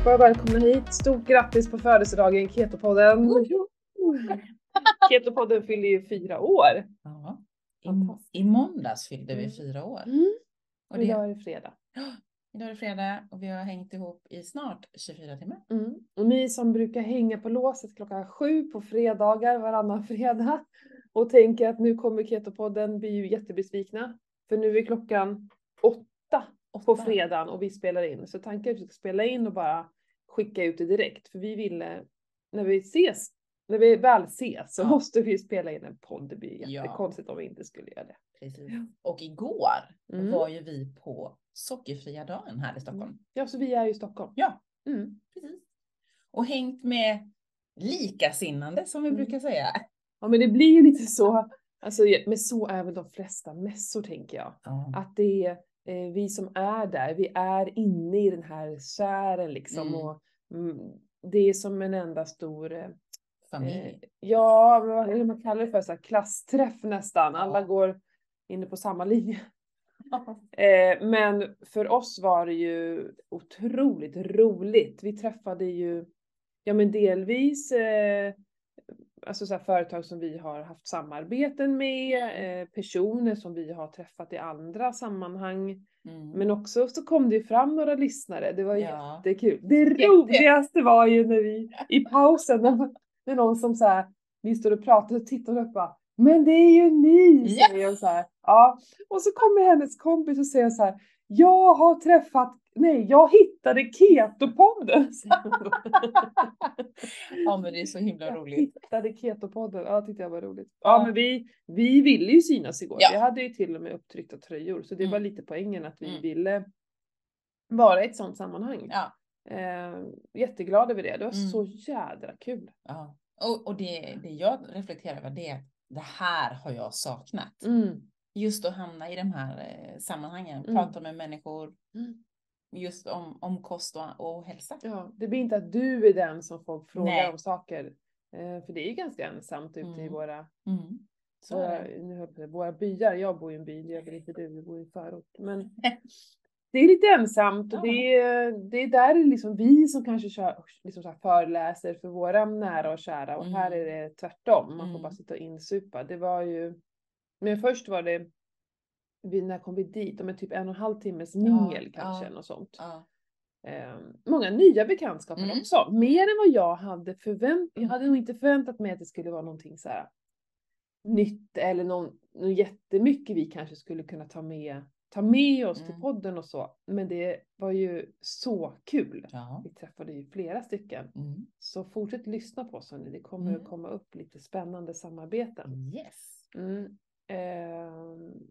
allihopa, välkomna hit. Stort grattis på födelsedagen Ketopodden. Ketopodden fyller ju fyra år. Ja. I. I måndags fyllde vi Mm. fyra år. Mm. Och det, idag är det fredag. idag är det fredag och vi har hängt ihop i snart 24 timmar. Mm. Och ni som brukar hänga på låset klockan sju på fredagar varannan fredag och tänker att nu kommer Ketopodden blir ju jättebesvikna. För nu är klockan åtta på fredagen och vi spelar in. Så tanken är att vi ska spela in och bara skicka ut det direkt. För vi ville, när vi ses, när vi väl ses så Ja. måste vi spela in en podd. Det blir Ja. jättekonstigt om vi inte skulle göra det. Precis. Ja. Och igår Mm. var ju vi på sockerfria dagen här i Stockholm. Ja, så vi är ju i Stockholm. Ja, Mm. precis. Och hängt med likasinnande som vi Mm. brukar säga. Ja, men det blir ju lite så. Alltså, men så är väl de flesta mässor tänker jag. Ja. Att det är eh, vi som är där, vi är inne i den här sfären liksom. Mm. Och, mm, det är som en enda stor, eh, Familj. ja vad man kallar det för, så här, klassträff nästan. Alla Ja. går inne på samma linje. Eh, men för oss var det ju otroligt roligt. Vi träffade ju, ja men delvis eh, alltså så företag som vi har haft samarbeten med, eh, personer som vi har träffat i andra sammanhang. Mm. Men också så kom det ju fram några lyssnare, det var Ja. jättekul. Det roligaste var ju när vi i pausen, när, när någon som så här, vi står och pratar och tittar upp och bara men det är ju ni, säger hon så här. Ja. Och så kommer hennes kompis och säger så här, jag har träffat, nej jag hittade Ketopodden. ja, men det är så himla Jag roligt. hittade Ketopodden, ja tyckte jag var roligt. Ja men vi, vi ville ju synas igår, Ja. vi hade ju till och med upptryckta tröjor så det var Mm. lite poängen att vi Mm. ville vara i ett sånt sammanhang. Ja. Eh, jätteglad över det, det var Mm. så jädra kul. ja. Och, och det, det jag reflekterar över det är att det här har jag saknat. Mm. Just att hamna i de här eh, sammanhangen, Mm. prata med människor Mm. Just om, om kost och, och hälsa. Ja, det blir inte att du är den som folk frågar Nej. om saker. Eh, för det är ju ganska ensamt ute i Mm. våra, Mm. Så våra, nu våra byar. Jag bor i en by, det gör väl inte du, du bor i en förort. Men det är lite ensamt och Ja. det, är, det är där liksom vi som kanske kör, liksom så föreläser för våra nära och kära och här är Mm. det tvärtom. Man får Mm. bara sitta och insupa. Det var ju, men först var det, vi, när kom vi dit? Om en typ en och en halv timmes mingel ja. kanske, något sånt. Ja. Eh, många nya bekantskaper Mm. också. Mer än vad jag hade förväntat Jag hade nog inte förväntat mig att det skulle vara någonting så här nytt eller någon, någon jättemycket vi kanske skulle kunna ta med, ta med oss till Mm. podden och så. Men det var ju så kul. Ja. Vi träffade ju flera stycken. Mm. Så fortsätt lyssna på oss hörni. Det kommer Mm. att komma upp lite spännande samarbeten. Yes. Mm. Eh,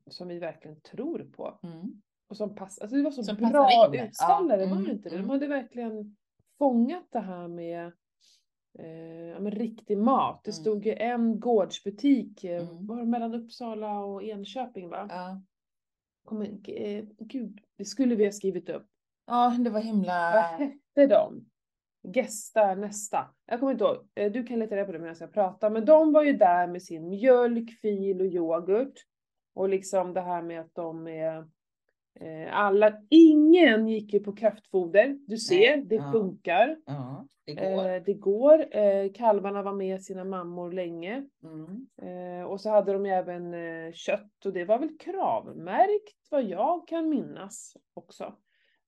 som vi verkligen tror på. Mm. Och som passar, alltså det var så Som bra utställare, Ja, var det mm, inte det? De mm. hade verkligen fångat det här med eh, men riktig mat. Det Mm. stod ju en gårdsbutik, eh, Mm. var mellan Uppsala och Enköping va? Ja. Kommer, eh, gud, det skulle vi ha skrivit upp. ja, det var himla... Vad hette de? Gästa nästa. Jag kommer inte ihåg. Eh, Du kan leta reda på det medan jag pratar. Men de var ju där med sin mjölk, fil och yoghurt. Och liksom det här med att de är eh, alla, ingen gick ju på kraftfoder. Du ser, det ja. funkar. Ja, det går. Eh, det går. Eh, kalvarna var med sina mammor länge. Mm. Eh, och så hade de ju även eh, kött och det var väl kravmärkt vad jag kan minnas också.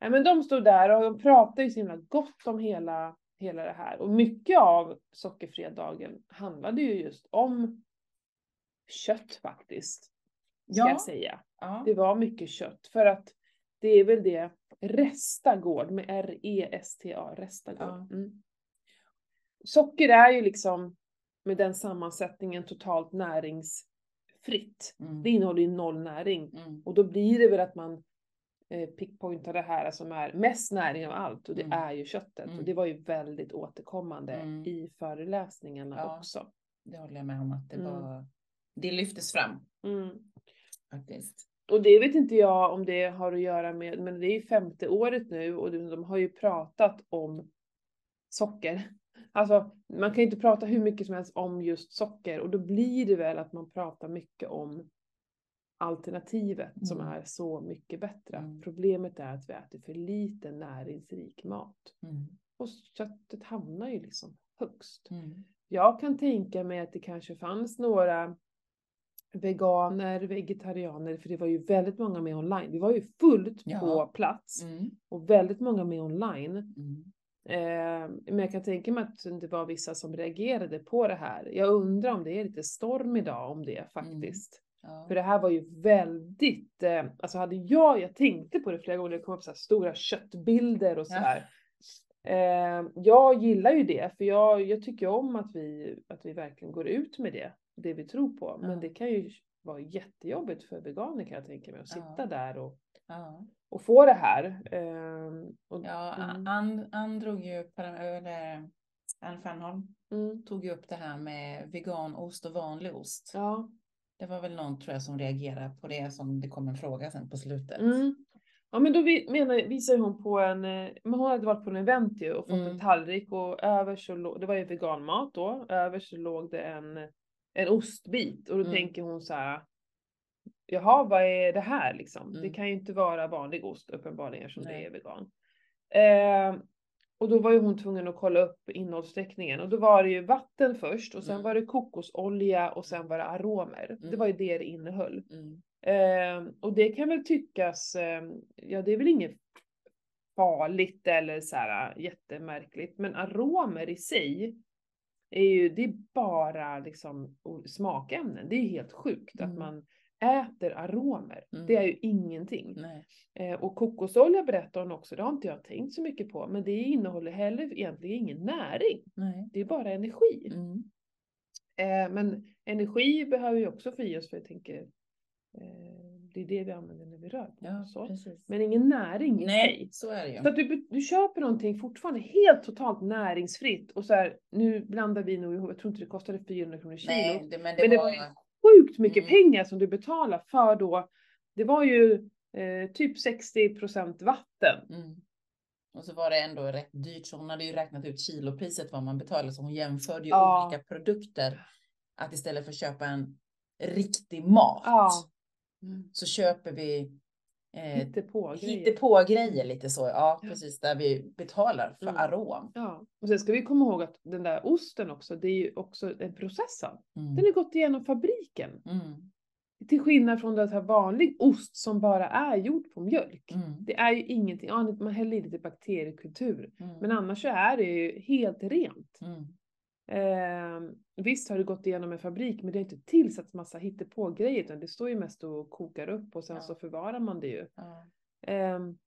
Nej men de stod där och de pratade ju så himla gott om hela, hela det här. Och mycket av sockerfredagen handlade ju just om kött faktiskt. Ska Ja. jag säga. Ja. Det var mycket kött för att det är väl det Resta gård med R-E-S-T-A, Resta gård. Ja. Mm. Socker är ju liksom med den sammansättningen totalt näringsfritt. Mm. Det innehåller ju noll näring Mm. och då blir det väl att man eh, pickpointar det här som är mest näring av allt och det Mm. är ju köttet. Och Mm. det var ju väldigt återkommande Mm. i föreläsningarna Ja. också. Det håller jag med om att det Mm. var... Det lyftes fram Mm. faktiskt. Och det vet inte jag om det har att göra med, men det är ju femte året nu och de, de har ju pratat om socker. Alltså man kan ju inte prata hur mycket som helst om just socker och då blir det väl att man pratar mycket om alternativet som Mm. är så mycket bättre. Mm. Problemet är att vi äter för lite näringsrik mat. Mm. och köttet hamnar ju liksom högst. Mm. Jag kan tänka mig att det kanske fanns några veganer, vegetarianer, för det var ju väldigt många med online. Det var ju fullt Ja. på plats Mm. och väldigt många med online. Mm. Eh, men jag kan tänka mig att det var vissa som reagerade på det här. Jag undrar om det är lite storm idag om det faktiskt. Ja. För det här var ju väldigt, eh, alltså hade jag, jag tänkte på det flera gånger, det kom upp så stora köttbilder och Ja. sådär. Eh, jag gillar ju det, för jag, jag tycker om att vi, att vi verkligen går ut med det, det vi tror på. Men Ja. det kan ju vara jättejobbigt för veganer kan jag tänka mig, att sitta Ja. där och, Ja. och få det här. Eh, och, Ja, mm, Ann, Ann drog ju, eller Ann Fernholm mm, tog ju upp det här med veganost och vanlig ost. ja. Det var väl någon tror jag som reagerade på det som det kom en fråga sen på slutet. Mm. Ja men då vi, menar, visar hon på en, eh, men hon hade varit på en event ju och fått en Mm. tallrik och över så låg, det var ju veganmat då, över så låg det en, en ostbit och då Mm. tänker hon så här. Jaha vad är det här liksom? Det Mm. kan ju inte vara vanlig ost uppenbarligen som det är vegan. Eh, och då var ju hon tvungen att kolla upp innehållsförteckningen och då var det ju vatten först och sen Mm. var det kokosolja och sen var det aromer. Det Mm. var ju det det innehöll. Mm. Eh, och det kan väl tyckas, eh, ja det är väl inget farligt eller så här jättemärkligt, men aromer i sig är ju, det är bara liksom smakämnen. Det är ju helt sjukt att Mm. man äter aromer. Mm. Det är ju ingenting. Eh, och kokosolja berättar hon också, det har inte jag tänkt så mycket på, men det innehåller heller egentligen ingen näring. Nej. Det är bara energi. Mm. Eh, men energi behöver ju också få i oss för jag tänker, eh, det är det vi använder när vi rör på Ja, oss. Men ingen näring i Nej, sig. så är det ju. Så att du, du köper någonting fortfarande helt totalt näringsfritt och så här, nu blandar vi nog ihop, jag tror inte det kostade 400 kronor kilo. Nej, det, men det men det var... sjukt mycket Mm. pengar som du betalar för då, det var ju eh, typ 60% vatten. Mm. Och så var det ändå rätt dyrt, så hon hade ju räknat ut kilopriset vad man betalar, så hon jämförde ju Ja. olika produkter. Att istället för att köpa en riktig mat Ja. så köper vi eh, Hittepå grejer. hittepå grejer lite så. Ja, Ja. precis där vi betalar för Mm. arom. Ja, och sen ska vi komma ihåg att den där osten också, det är ju också en processad. Mm. Den har gått igenom fabriken. Mm. Till skillnad från den här vanlig ost som bara är gjord på mjölk. Mm. Det är ju ingenting, ja, man häller i lite bakteriekultur. Mm. Men annars så är det ju helt rent. Eh, visst har det gått igenom en fabrik men det har inte tillsatts massa hittepå-grejer utan det står ju mest och kokar upp och sen Ja. så förvarar man det ju. Ja. Ehm,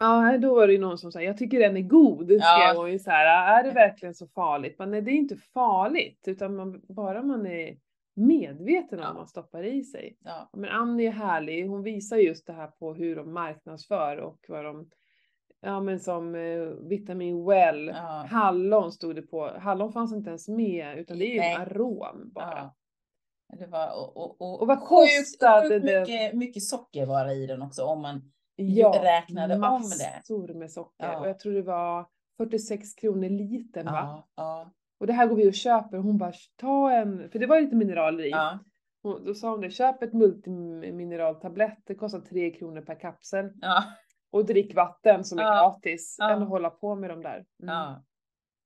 Ja, då var det ju någon som sa, jag tycker den är god, skrev Ja. hon ju så här, är det verkligen så farligt? Men nej, det är inte farligt, utan man, bara man är medveten om Ja. man stoppar i sig. Ja. Men Annie är härlig, hon visar just det här på hur de marknadsför och vad de, ja men som eh, Vitamin Well, Ja. hallon stod det på, hallon fanns inte ens med, utan det är ju Nej. en arom bara. Ja. Det var, och, och, och, Och vad kostade sjukt det? Mycket, mycket socker var i den också om man Ja, räknade om det. massor med socker. Ja. Och jag tror det var 46 kronor litern va? Ja, Och det här går vi och köper. Hon bara, ta en, för det var lite mineraler i. Hon, då sa hon det, köp ett multimineraltablett, det kostar 3 kronor per kapsel. ja, Och drick vatten som är Ja. gratis, Ja. än att hålla på med de där. Mm. ja.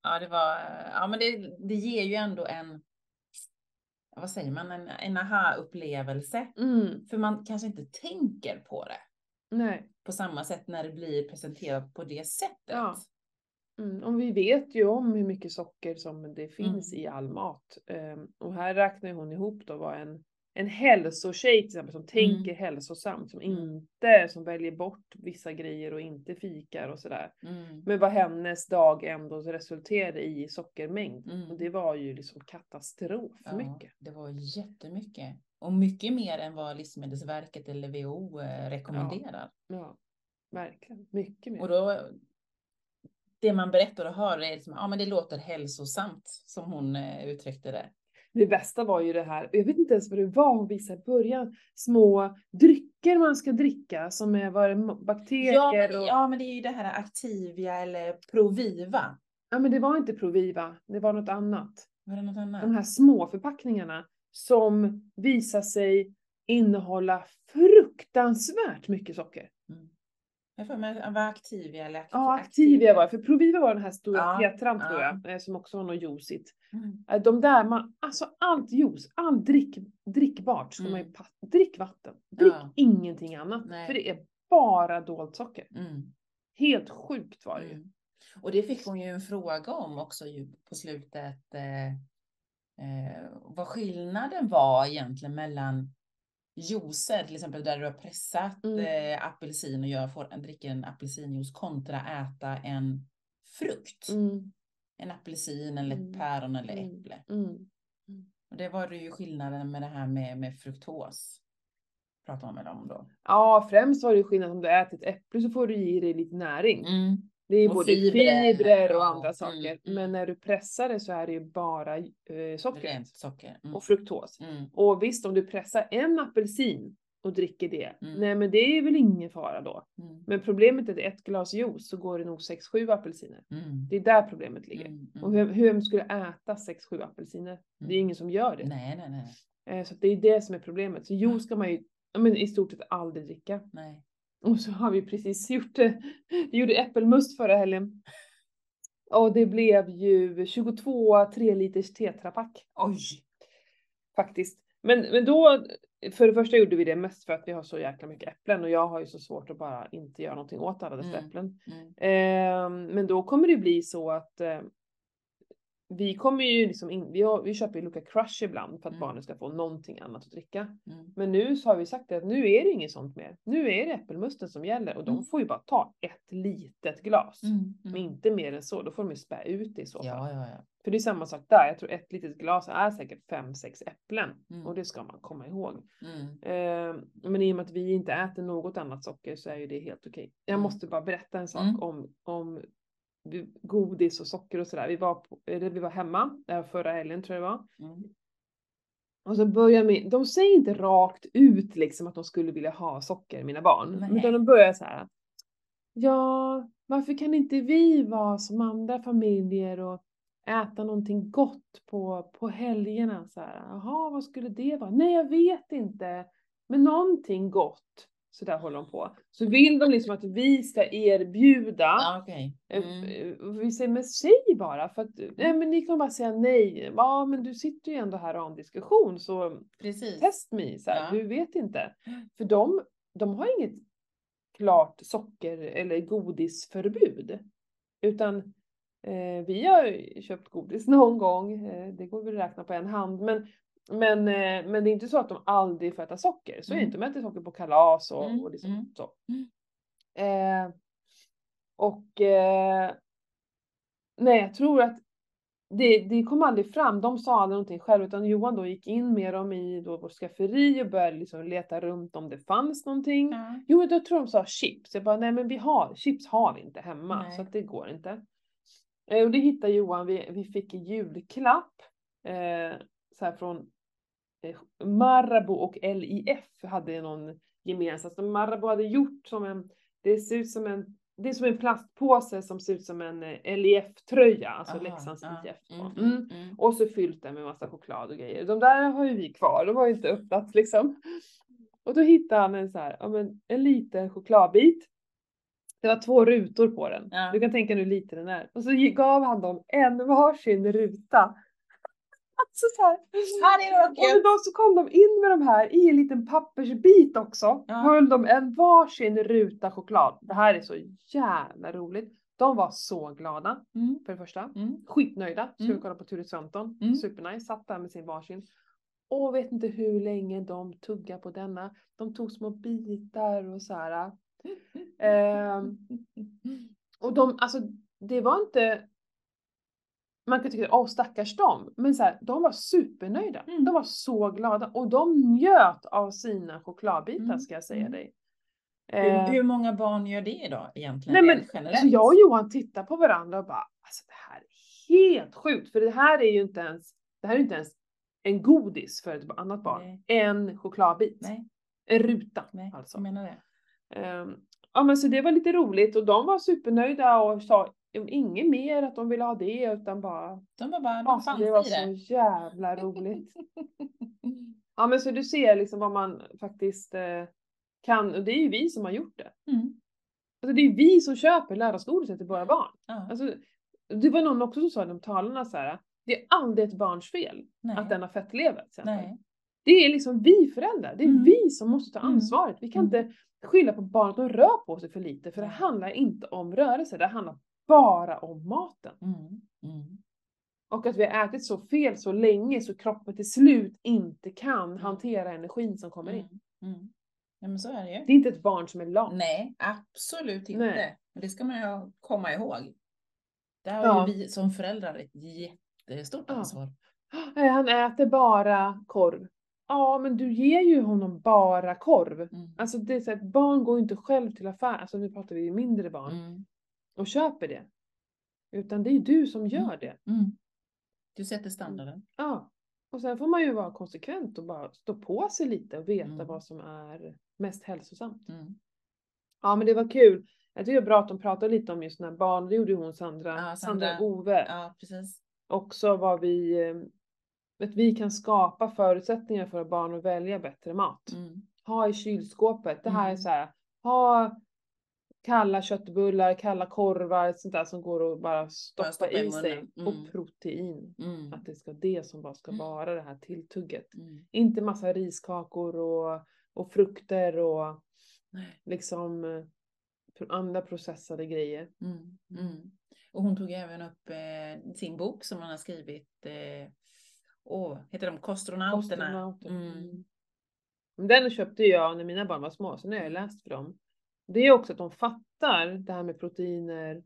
Ja, det var, ja men det, det ger ju ändå en, vad säger man, en, en aha-upplevelse. Mm. För man kanske inte tänker på det Nej. på samma sätt när det blir presenterat på det sättet. Ja. Mm. Och vi vet ju om hur mycket socker som det finns Mm. i all mat. Ehm, och här räknar hon ihop då vad en, en hälsotjej till exempel som tänker hälsosamt, som Mm. inte, som väljer bort vissa grejer och inte fikar och sådär. Mm. Men vad hennes dag ändå resulterade i sockermängd. Mm. Och det var ju liksom katastrof Ja, mycket. Det var jättemycket. Och mycket mer än vad Livsmedelsverket eller WHO eh, rekommenderar. Ja, verkligen. Mycket mer. Och då, det man berättar och hör är liksom, ja men det låter hälsosamt som hon eh, uttryckte det. Det bästa var ju det här, jag vet inte ens vad det var hon visade i början, små drycker man ska dricka som är vad bakterier Ja, men, och... ja, men det är ju det här Activia eller Proviva. Ja men det var inte Proviva, det var något annat. Var det något annat? De här små förpackningarna som visar sig innehålla fruktansvärt mycket socker. Mm. Jag får mig var Activia eller Ja, Activia var. För Proviva var den här stora Ja, tetran tror ja. jag, eh, som också var något juicigt. Mm. Eh, De där, man, alltså allt juice, allt drick, drickbart ska man ju Mm. passa. Drick vatten, drick Ja. ingenting annat. Nej. För det är bara dolt socker. Mm. Helt sjukt var det ju. Mm. Och det fick hon ju en fråga om också ju på slutet. Eh, eh, vad skillnaden var egentligen mellan juicer, till exempel där du har pressat Mm. eh, apelsin och gör, får, dricker en apelsinjuice kontra äta en frukt. Mm, En apelsin eller ett Mm. päron eller Mm. äpple. mm. Och det var ju skillnaden med det här med, med fruktos. Pratar man med dem då. Ja, främst var det ju skillnad om du äter ett äpple så får du i dig lite näring. Det är både fibrer, fibrer och andra Mm, saker. mm. Men när du pressar det så är det ju bara eh, socker socker. Mm. och fruktos. Mm. Och visst, om du pressar en apelsin och dricker det, Mm. nej men det är väl ingen fara då. Mm. Men problemet är att ett glas juice så går det nog 6-7 apelsiner. Det är där problemet ligger. Och vem, vem skulle äta 6-7 apelsiner? Det är ingen som gör det. Nej, nej, nej. Eh, Så det är det som är problemet. Så juice ska man ju men i stort sett aldrig dricka. nej. Och så har vi precis gjort det. Vi gjorde äppelmust förra helgen. Och det blev ju 22 3 liters tetrapack Oj! faktiskt. Men, men då, för det första gjorde vi det mest för att vi har så jäkla mycket äpplen och jag har ju så svårt att bara inte göra någonting åt alla dessa Mm. äpplen. Mm. Ehm, men då kommer det bli så att eh, vi kommer ju liksom in, vi, har, vi köper ju Luca Crush ibland för att Mm. barnen ska få någonting annat att dricka. Mm. Men nu så har vi sagt det att nu är det inget sånt mer. Nu är det äppelmusten som gäller och de Mm. får ju bara ta ett litet glas. Mm. Men Mm. inte mer än så, då får de ju spä ut det i så fall. Ja, ja, ja. För det är samma sak där, jag tror ett litet glas är säkert fem sex äpplen. Mm. Och det ska man komma ihåg. Eh, men i och med att vi inte äter något annat socker så är ju det helt okej. Jag Mm. måste bara berätta en sak om, om godis och socker och sådär. Vi var, på, eller vi var hemma eh, förra helgen tror jag det var. Mm. Och så börjar med, de säger inte rakt ut liksom att de skulle vilja ha socker, mina barn. Nej. Utan de börjar så här. Ja, varför kan inte vi vara som andra familjer och äta någonting gott på, på helgerna? Så här, Jaha, vad skulle det vara? Nej, jag vet inte. Men någonting gott. Så där håller de på. Så vill de liksom att vi ska erbjuda. Eh, Mm. eh, Vi säger, men säg bara för att, nej men ni kommer bara säga nej. Ja men du sitter ju ändå här och har en diskussion så Precis. test me, så här, Ja. du vet inte. För de, de har inget klart socker eller godisförbud. Utan eh, vi har ju köpt godis någon gång, eh, det går väl att räkna på en hand. Men, men, eh, men det är inte så att de aldrig får äta socker. Så är det Mm. inte, de äter socker på kalas och, Mm, och liksom mm. så. Mm. Eh, och eh, nej, jag tror att det, det kom aldrig fram. De sa aldrig någonting själv utan Johan då gick in med dem i då vårt skafferi och började liksom leta runt om det fanns någonting. Ja. Jo, då tror de sa chips. Jag bara, nej men vi har, chips har vi inte hemma Nej. så att det går inte. Eh, och det hittade Johan, vi, vi fick en julklapp eh, så här från Marabou och LIF hade någon gemensamt. Så Marabou hade gjort som en, det ser ut som en, det är som en plastpåse som ser ut som en eh, LIF-tröja, alltså Aha, Leksands ja. IF. Mm, Mm. mm, mm. Och så fyllt den med massa choklad och grejer. De där har ju vi kvar, de har ju inte öppnats liksom. Och då hittade han en så här, ja men en liten chokladbit. Det var två rutor på den. Ja. Du kan tänka hur liten den är. Och så gav han dem en varsin ruta. Alltså så här. Här är det Och då så kom de in med de här i en liten pappersbit också. Ja. Höll de en varsin ruta choklad. Det här är så jävla roligt. De var så glada Mm. för det första. Mm. Skitnöjda. Vi Mm. kolla på Ture Sventon. Mm. Supernice. Satt där med sin varsin. Och vet inte hur länge de tuggar på denna. De tog små bitar och så här. Ehm, och de, alltså det var inte man kan tycka, åh stackars dem, men så här, de var supernöjda. Mm. De var så glada och de njöt av sina chokladbitar Mm, ska jag säga mm. dig. Hur, Eh, hur många barn gör det idag egentligen? Nej, men, generellt? så jag och Johan tittar på varandra och bara, alltså det här är helt sjukt, för det här är ju inte ens, det här är inte ens en godis för ett annat barn. Nej. En chokladbit. Nej, En ruta nej, alltså. jag menar det. Ehm, ja men så det var lite roligt och de var supernöjda och sa inget mer att de ville ha det utan bara, De var bara, de alltså fanns det var i så jävla roligt. Ja men så du ser liksom vad man faktiskt eh, kan och det är ju vi som har gjort det. Mm. Alltså det är vi som köper lördagsgodiset till våra barn. Ja. Alltså, det var någon också som sa i de talarna så här. det är aldrig ett barns fel Nej. att den har fettlever. Det är liksom vi föräldrar, det är Mm. vi som måste ta Mm. ansvaret. Vi kan Mm. inte skylla på barnet de rör på sig för lite, för det handlar inte om rörelse, det handlar bara om maten. Mm. Mm. Och att vi har ätit så fel så länge så kroppen till slut inte kan Mm. hantera energin som kommer in. Mm. Mm. Ja men så är det ju. Det är inte ett barn som är lat. Nej, absolut inte. Nej. Men Det ska man ju komma ihåg. Där har Ja. ju vi som föräldrar ett jättestort Ja. ansvar. Nej, Han äter bara korv. Ja, men du ger ju honom bara korv. Mm. Alltså det är så att barn går inte själv till affären, alltså nu pratar vi ju mindre barn, Mm. Och köper det. Utan det är du som gör det. Mm. Du sätter standarden. Ja. Och sen får man ju vara konsekvent och bara stå på sig lite och veta Mm. vad som är mest hälsosamt. Mm. Ja men det var kul. Jag tycker det är bra att de pratar lite om just när barn, det gjorde ju hon Sandra, Ja, Sandra, Sandra. Ove. Ja, precis. Också vad vi, eh, att vi kan skapa förutsättningar för barn att välja bättre mat. Mm. Ha i kylskåpet, det här är Mm. så här, ha kalla köttbullar, kalla korvar, sånt där som går att bara stoppa, stoppa i i sig. munnen. Och Mm. protein. Mm. Att det ska det som bara ska Mm. vara det här tilltugget. Mm. Inte massa riskakor och, och frukter och Nej. liksom eh, andra processade grejer. Mm. Mm. Och hon tog även upp eh, sin bok som hon har skrivit. Eh, åh, heter de Kostronauterna? Kostronauter. Mm. Mm. Den köpte jag när mina barn var små, så nu har jag Mm. läst för dem. Det är också att de fattar det här med proteiner,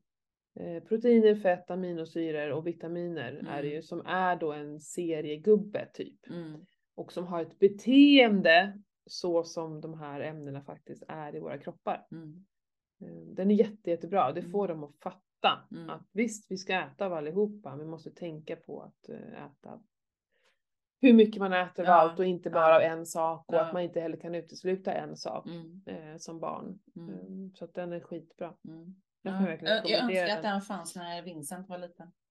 eh, proteiner, fett, aminosyror och vitaminer är det Mm. ju, som är då en seriegubbe typ. Mm. Och som har ett beteende så som de här ämnena faktiskt är i våra kroppar. Mm. Eh, Den är jätte, jättebra. Det Mm. får dem att fatta Mm. att visst, vi ska äta av allihopa, men vi måste tänka på att eh, äta hur mycket man äter av Ja, allt och inte bara ja. av en sak och Ja. att man inte heller kan utesluta en sak Mm. eh, som barn. Mm. Eh, Så att den är skitbra. Mm. Jag jag, önskar att den. fanns när Vincent var liten.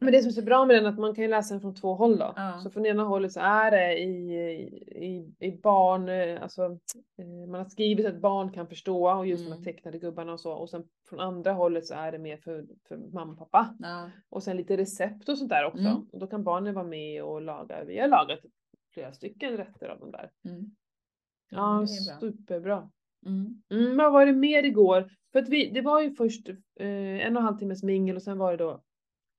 Men det som är så bra med den är att man kan ju läsa den från två håll då. Ja. Så från ena hållet så är det i, i, i barn, eh, alltså eh, man har skrivit att barn kan förstå och just de här Mm. tecknade gubbarna och så. Och sen från andra hållet så är det mer för, för mamma och pappa. Ja. Och sen lite recept och sånt där också. Mm. Och då kan barnen vara med och laga. Vi har lagat flera stycken rätter av de där. Mm. Ja, det är bra. superbra. Mm. Mm, vad var det mer igår? För att vi, det var ju först eh, en och en halv timmes mingel och sen var det då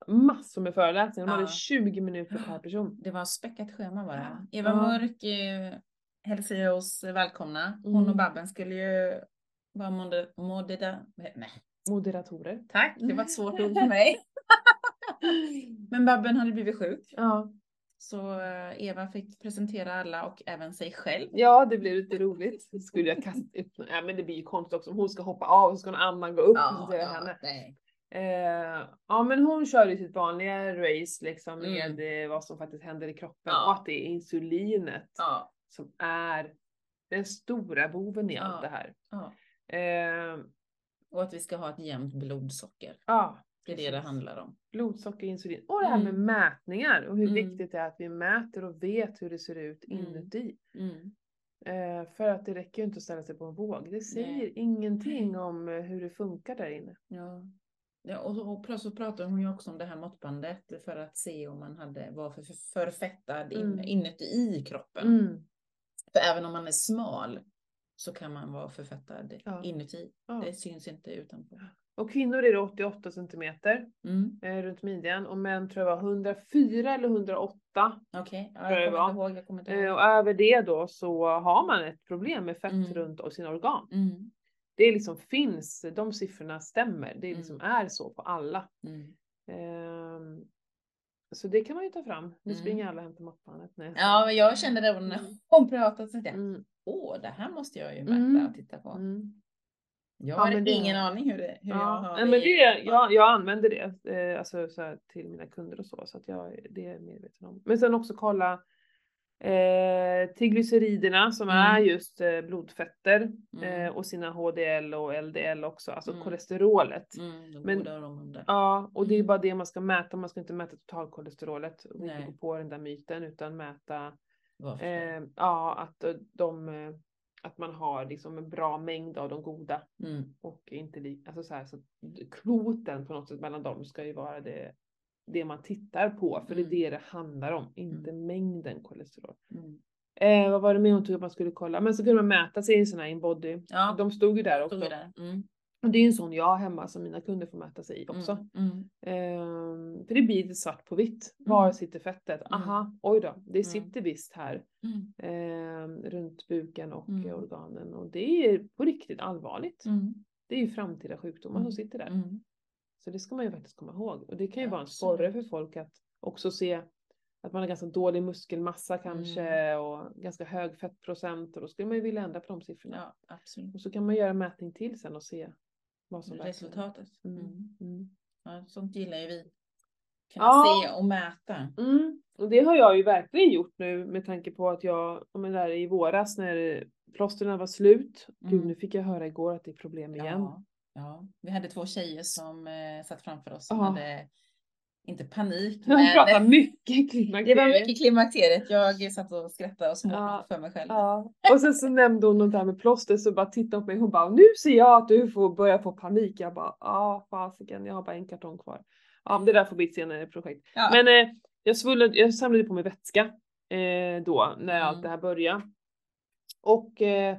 massor med föreläsningar. De Ja. hade 20 minuter per person. Det var späckat schema var det. Eva Ja. Mörk eh, hälsade oss välkomna. Hon Mm. och Babben skulle ju vara moder... modera... Nej, Moderatorer. tack. Det var ett svårt ord för mig. Men Babben hade blivit sjuk. Ja, Så eh, Eva fick presentera alla och även sig själv. ja det blev lite roligt. Skulle jag kasta upp Ja men det blir ju konstigt också om hon ska hoppa av och ska någon annan gå upp och presentera henne. nej. Eh, ja men hon körde sitt vanliga race liksom Mm. med vad som faktiskt händer i kroppen Ja. och att det är insulinet Ja. som är den stora boven i Ja. allt det här. Ja. Eh, Och att vi ska ha ett jämnt blodsocker. ja, Det är det det handlar om. blodsocker, insulin och det här med Mm. mätningar och hur Mm. viktigt det är att vi mäter och vet hur det ser ut Mm. inuti. Mm. Eh, för att det räcker ju inte att ställa sig på en våg. Det säger Nej. ingenting om eh, hur det funkar där inne. Ja. Ja, och, och plötsligt pratar hon ju också om det här måttbandet för att se om man hade, var för, för, förfettad in, Mm. inuti i kroppen. Mm. För även om man är smal så kan man vara förfettad Ja. inuti. Ja. Det syns inte utanpå. Och kvinnor är det 88 centimeter Mm. eh, runt midjan och män tror jag var 104 eller 108. Okej, ja, Tror jag jag ihåg. Jag kommer inte Eh, ihåg. och över det då så har man ett problem med fett Mm. runt sina organ. Mm. Det liksom finns, de siffrorna stämmer. Det är liksom är så på alla. Mm. Ehm, så det kan man ju ta fram. Nu Mm. springer alla och hämtar måttbandet. Nej, Ja, men jag kände det när hon pratade. Så tänkte jag, Mm. åh, det här måste jag ju mäta Mm. och titta på. Jag Ja, har men det- ingen aning hur, det, hur jag Ja, har nej, men det, jag, jag använder det eh, alltså, så här, till mina kunder och så, så att jag, det är jag medveten om. Men sen också kolla eh, triglyceriderna som Mm. är just eh, blodfetter Mm. eh, och sina HDL och LDL också, alltså Mm. kolesterolet. Mm, de Men-. Ja, och det är Mm. bara det man ska mäta, man ska inte mäta totalkolesterolet och inte gå på den där myten utan mäta eh, ja, att eh, de, eh, att man har liksom en bra mängd av de goda Mm. och inte li- alltså så här, så att kvoten på något sätt mellan dem ska ju vara det, det man tittar på, för Mm. det är det det handlar om, inte mängden kolesterol. Mm. Eh, vad var det mer hon tog upp man skulle kolla? Men så kunde man mäta sig i här inbody. Ja, De stod ju där också. där. Mm. Och det är en sån jag har hemma som mina kunder får mäta sig i också. Mm. Mm. Ehm, för det blir lite svart på vitt. Var Mm. sitter fettet? Mm. Aha, oj då, det Mm. sitter visst här. Mm. ehm, runt buken och Mm. eh, organen. Och det är på riktigt allvarligt. Mm. Det är ju framtida sjukdomar Mm. som sitter där. Mm. Så det ska man ju faktiskt komma ihåg. Och det kan ju Ja, vara en sporre för folk att också se att man har ganska dålig muskelmassa kanske Mm. och ganska hög fettprocent. Och då skulle man ju vilja ändra på de siffrorna. Ja, absolut. Och så kan man göra mätning till sen och se vad som Resultatet. Mm. Mm. Mm. Ja, sånt gillar ju vi. Kunna Ja. se och mäta. Mm. Och det har jag ju verkligen gjort nu med tanke på att jag, ja, men där i våras när plåstren var slut. Gud Mm. nu fick jag höra igår att det är problem igen. Ja, ja. Vi hade två tjejer som eh, satt framför oss som hade, inte panik, Jag men pratar mycket det klimakteriet. var mycket klimakteriet. Jag satt och skrattade och smålog Ja, för mig själv. Ja. Och sen så nämnde hon något där med plåster så bara tittade hon på mig hon bara nu ser jag att du får börja få panik. Jag bara ja fasiken jag har bara en kartong kvar. Ja det där får bli ett senare projekt. Ja. Men eh, jag, svullade, jag samlade på mig vätska eh, då när Mm. allt det här började. Och eh,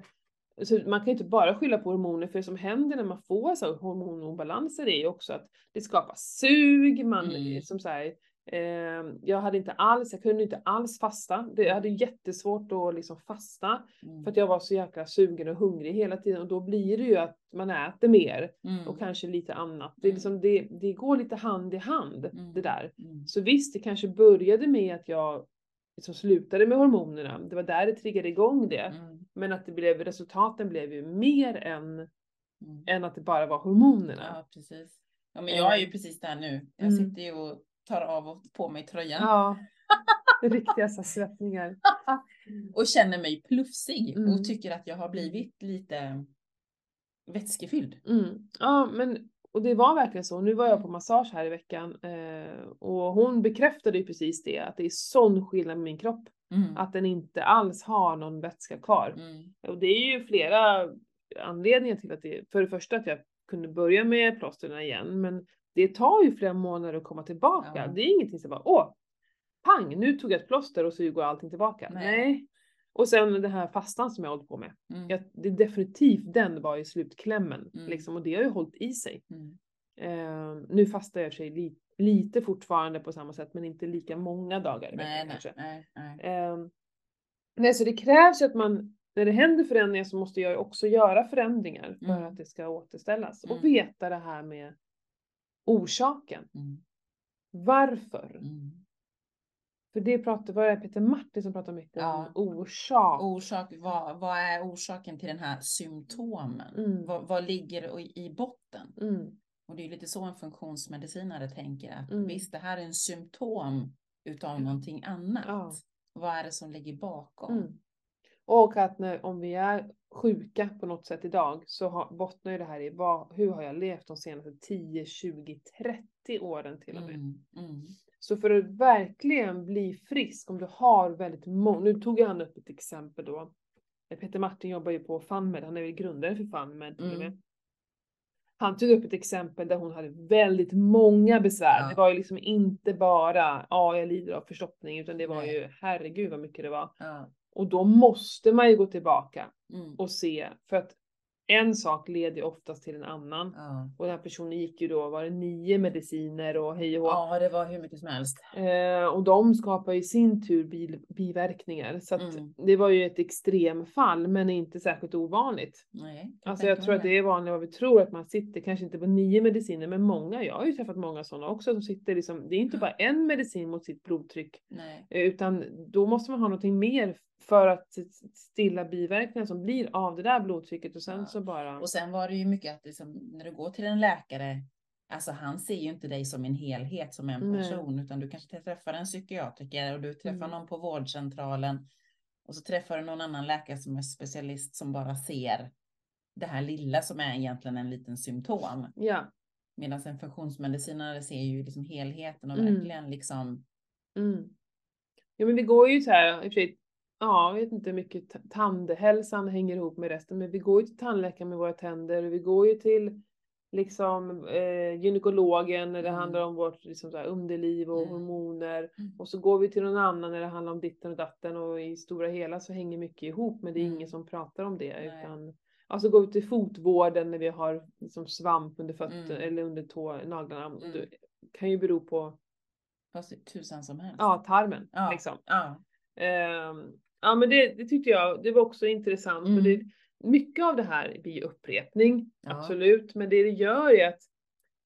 så man kan ju inte bara skylla på hormoner för det som händer när man får så här hormonobalanser är ju också att det skapar sug, man Mm. som säger eh, jag hade inte alls, jag kunde inte alls fasta. Det, jag hade jättesvårt att liksom fasta Mm. för att jag var så jäkla sugen och hungrig hela tiden och då blir det ju att man äter mer Mm. och kanske lite annat. Det, är Mm. liksom, det, det går lite hand i hand Mm. det där. Mm. Så visst, det kanske började med att jag liksom slutade med hormonerna. Det var där det triggade igång det. Mm. Men att det blev, resultaten blev ju mer än, Mm. än att det bara var hormonerna. Ja, precis. Ja, men jag är ju Eh. precis där nu. Jag Mm. sitter ju och tar av och på mig tröjan Ja. Riktiga så svettningar. och känner mig plufsig Mm. och tycker att jag har blivit lite vätskefylld. Mm. Ja, men och det var verkligen så. Nu var jag på massage här i veckan eh, och hon bekräftade ju precis det, att det är sån skillnad med min kropp. Mm. Att den inte alls har någon vätska kvar. Mm. Och det är ju flera anledningar till att det, för det första att jag kunde börja med plåstren igen, men det tar ju flera månader att komma tillbaka. Ja. Det är ingenting som bara, åh, pang, nu tog jag ett plåster och så går allting tillbaka. Nej. Nej. Och sen den här fastan som jag hållit på med. Mm. Jag, det är definitivt den var i slutklämmen. Mm. Liksom, och det har ju hållit i sig. Mm. Eh, nu fastar jag för sig li, lite fortfarande på samma sätt, men inte lika många dagar i veckan kanske. nej, nej. Eh, nej, så det krävs ju att man, när det händer förändringar så måste jag också göra förändringar för Mm. att det ska återställas. Mm. Och veta det här med orsaken. Mm. Varför? Mm. För det pratar, var det Peter Martin som pratar mycket Ja. om orsak? Orsak, vad, vad är orsaken till den här symptomen? Mm. Vad, vad ligger i, i botten? Mm. Och det är lite så en funktionsmedicinare tänker att Mm. visst, det här är en symptom utav någonting annat. Ja. Vad är det som ligger bakom? Mm. Och att när, om vi är sjuka på något sätt idag så har, bottnar ju det här i vad, hur har jag levt de senaste 10, 20, 30 åren till och med. Så för att verkligen bli frisk, om du har väldigt många, nu tog jag han upp ett exempel då. Peter Martin jobbar ju på FunMed, han är väl grundare för FunMed till och Mm. med. Han tog upp ett exempel där hon hade väldigt många besvär. Ja. Det var ju liksom inte bara, ja jag lider av förstoppning, utan det var Nej. ju, herregud vad mycket det var. Ja. Och då måste man ju gå tillbaka Mm. och se, för att en sak leder ju oftast till en annan. Ja. Och den här personen gick ju då, var det nio mediciner och hej och ja, det var hur mycket som helst. Eh, och de skapar ju i sin tur bil, biverkningar. Så att Mm. det var ju ett extremfall men inte särskilt ovanligt. Nej, Alltså jag tror att det är vanligare vad vi tror att man sitter, kanske inte på nio mediciner men många, jag har ju träffat många sådana också som sitter liksom, det är inte bara en medicin mot sitt blodtryck Nej. eh, utan då måste man ha någonting mer för att stilla biverkningar som blir av det där blodtrycket och sen Ja. så bara... Och sen var det ju mycket att liksom, när du går till en läkare, alltså han ser ju inte dig som en helhet, som en Nej. person, utan du kanske träffar en psykiatriker och du träffar Mm. någon på vårdcentralen och så träffar du någon annan läkare som är specialist som bara ser det här lilla som är egentligen en liten symptom. Ja. Medan en funktionsmedicinare ser ju liksom helheten och Mm. verkligen liksom, Mm. Ja men vi går ju så här, i och för sig, ja, jag vet inte hur mycket tandhälsan hänger ihop med resten, men vi går ju till tandläkaren med våra tänder och vi går ju till liksom eh, gynekologen när det Mm. handlar om vårt liksom, så här, underliv och Mm. hormoner. Mm. Och så går vi till någon annan när det handlar om ditten och datten och i stora hela så hänger mycket ihop men det är Mm. ingen som pratar om det. Nej. Utan, alltså går vi till fotvården när vi har liksom, svamp under fötter Mm. eller under tå, naglarna. Mm. Det kan ju bero på Fast tusan som helst. ja, tarmen. Ja. Liksom. Ja. Ehm, ja men det, det tyckte jag, det var också intressant. Mm. Det, mycket av det här blir ju upprepning, Ja. absolut. Men det det gör är att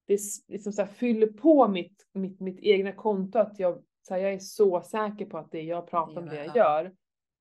det liksom så här fyller på mitt, mitt, mitt egna konto. Att jag, så här, jag är så säker på att det jag pratar om, Det jag gör,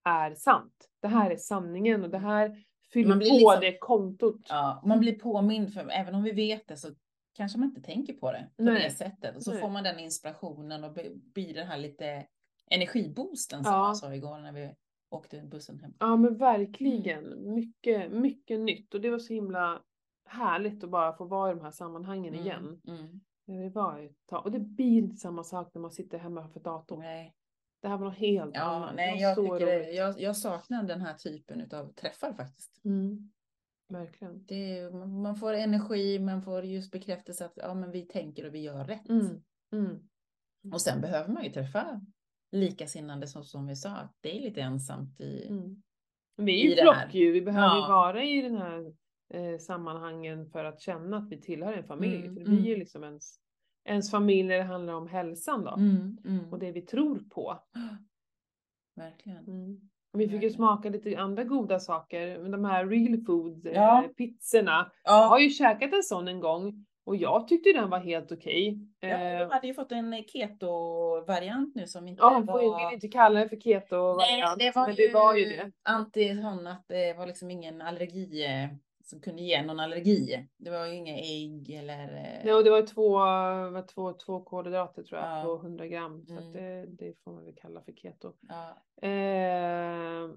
är sant. Det här är sanningen och det här fyller Man blir på liksom- det kontot. Ja, man blir påmind, för även om vi vet det så kanske man inte tänker på det på Nej. det sättet. Och så Nej. får man den inspirationen och bli- blir den här lite energiboosten som Ja. jag sa igår när vi åkte bussen hem. Ja men verkligen. Mycket, mycket nytt. Och det var så himla härligt att bara få vara i de här sammanhangen igen. Mm. Det var ju ett tag. Och det blir inte samma sak när man sitter hemma framför datorn. Nej, Det här var något helt ja, annat. Nej jag, tycker det, jag, jag saknar den här typen av träffar faktiskt. Mm. Verkligen. Det, man får energi, man får just bekräftelse att ja, men vi tänker och vi gör rätt. Mm. Mm. Och sen behöver man ju träffa likasinnande så som vi sa, att det är lite ensamt i... Mm. Vi är ju flockdjur. Vi behöver ju Ja. vara i den här eh, sammanhangen för att känna att vi tillhör en familj. Mm, För det blir mm. ju liksom ens, ens familj när det handlar om hälsan då. Mm, mm. Och det vi tror på. Verkligen. Mm. Och Vi fick ju smaka lite andra goda saker. De här real food eh, Ja. pizzorna. Jag har Ja, ju käkat en sån en gång och jag tyckte den var helt okej. ja, Eh, de hade ju fått en keto-variant nu som inte Ja, hon får ju- var... vill inte kalla det för keto Nej, det var, men ju det var ju det. anti sån att det var liksom ingen allergi eh, som kunde ge någon allergi. Det var ju inga ägg eller... eh, Nej, och det var två, var två, två kolhydrater tror jag Ja. på 100 gram. Så Mm. att det, det får man väl kalla för keto. Ja, Eh,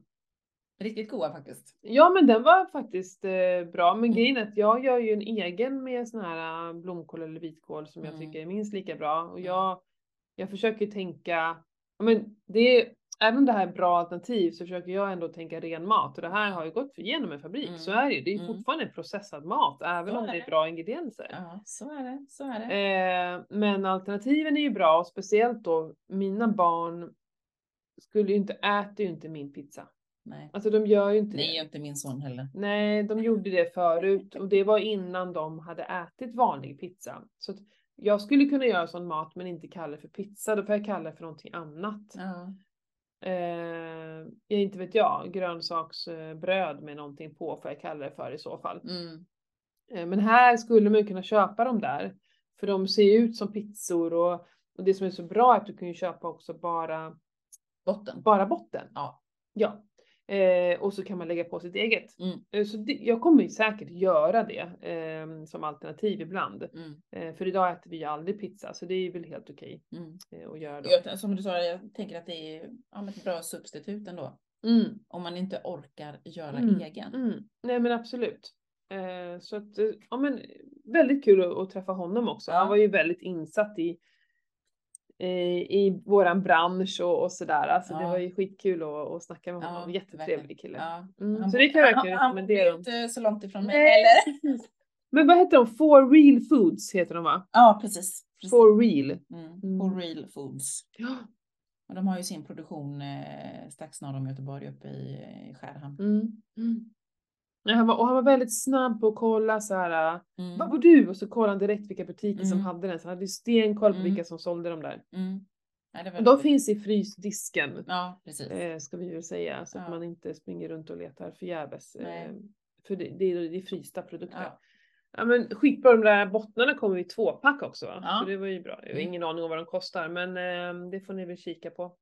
riktigt goda faktiskt. ja men den var faktiskt eh, bra. Men Mm. grejen är att jag gör ju en egen med sån här eh, blomkål eller vitkål som jag Mm. tycker är minst lika bra. Och Mm. jag, jag försöker tänka, men det även om det här är bra alternativ så försöker jag ändå tänka ren mat. Och det här har ju gått igenom en fabrik, Mm. så är det ju. Det är ju Mm. fortfarande processad mat, även Så om det är det. bra ingredienser. Ja, så är det. Så är det. Eh, men alternativen är ju bra och speciellt då mina barn skulle ju inte, äter ju inte min pizza. Nej. Alltså de gör ju inte är det. ju inte min son heller. Nej, de gjorde det förut och det var innan de hade ätit vanlig pizza. Så jag skulle kunna göra sån mat men inte kalla det för pizza, då får jag kalla det för någonting annat. Ja. Eh, jag inte vet jag, grönsaksbröd med någonting på får jag kalla det för i så fall. Mm. Eh, Men här skulle man kunna köpa dem där. För de ser ut som pizzor och, och det som är så bra är att du kan ju köpa också bara, Botten. bara botten. Ja. Ja. Eh, och så kan man lägga på sitt eget. Mm. Eh, så det, jag kommer ju säkert göra det eh, som alternativ ibland. Mm. Eh, för idag äter vi ju aldrig pizza så det är väl helt okej Mm. eh, att göra då. Jag, som du sa, jag tänker att det är ja, ett bra substitut ändå. Mm. Om man inte orkar göra Mm. egen. Mm. Nej men absolut. Eh, så att, ja men väldigt kul att, att träffa honom också. Ja. Han var ju väldigt insatt i, eh, i våran bransch och, och sådär. Alltså det Ja. var ju skitkul att, att snacka med Ja, honom. Jättetrevlig verkligen. kille. Ja. Mm, Han så det kan jag verkligen han- han rekommendera. inte så långt ifrån mig heller. Men vad heter de? For real foods heter de va? Ja, precis. precis. For real. Mm. Mm. For real foods. Ja. Och de har ju sin produktion eh, strax norr om Göteborg uppe i, i Skärhamn. Mm. Mm. Han, var, och han var väldigt snabb på att kolla så här. Mm. Vad var du? Och så kollade han direkt vilka butiker som Mm. hade den. Så han hade ju stenkoll på Mm. vilka som sålde dem där. Mm. Ja, Och de finns i frysdisken. Ja, precis. Eh, ska vi väl säga. Så att Ja. man inte springer runt och letar förgäves. Eh, för det, det, är, det är frysta produkter. Ja. Men skitbra, de där bottnarna kommer i tvåpack också va? Så det var ju bra. Jag har Mm. ingen aning om vad de kostar men eh, det får ni väl kika på.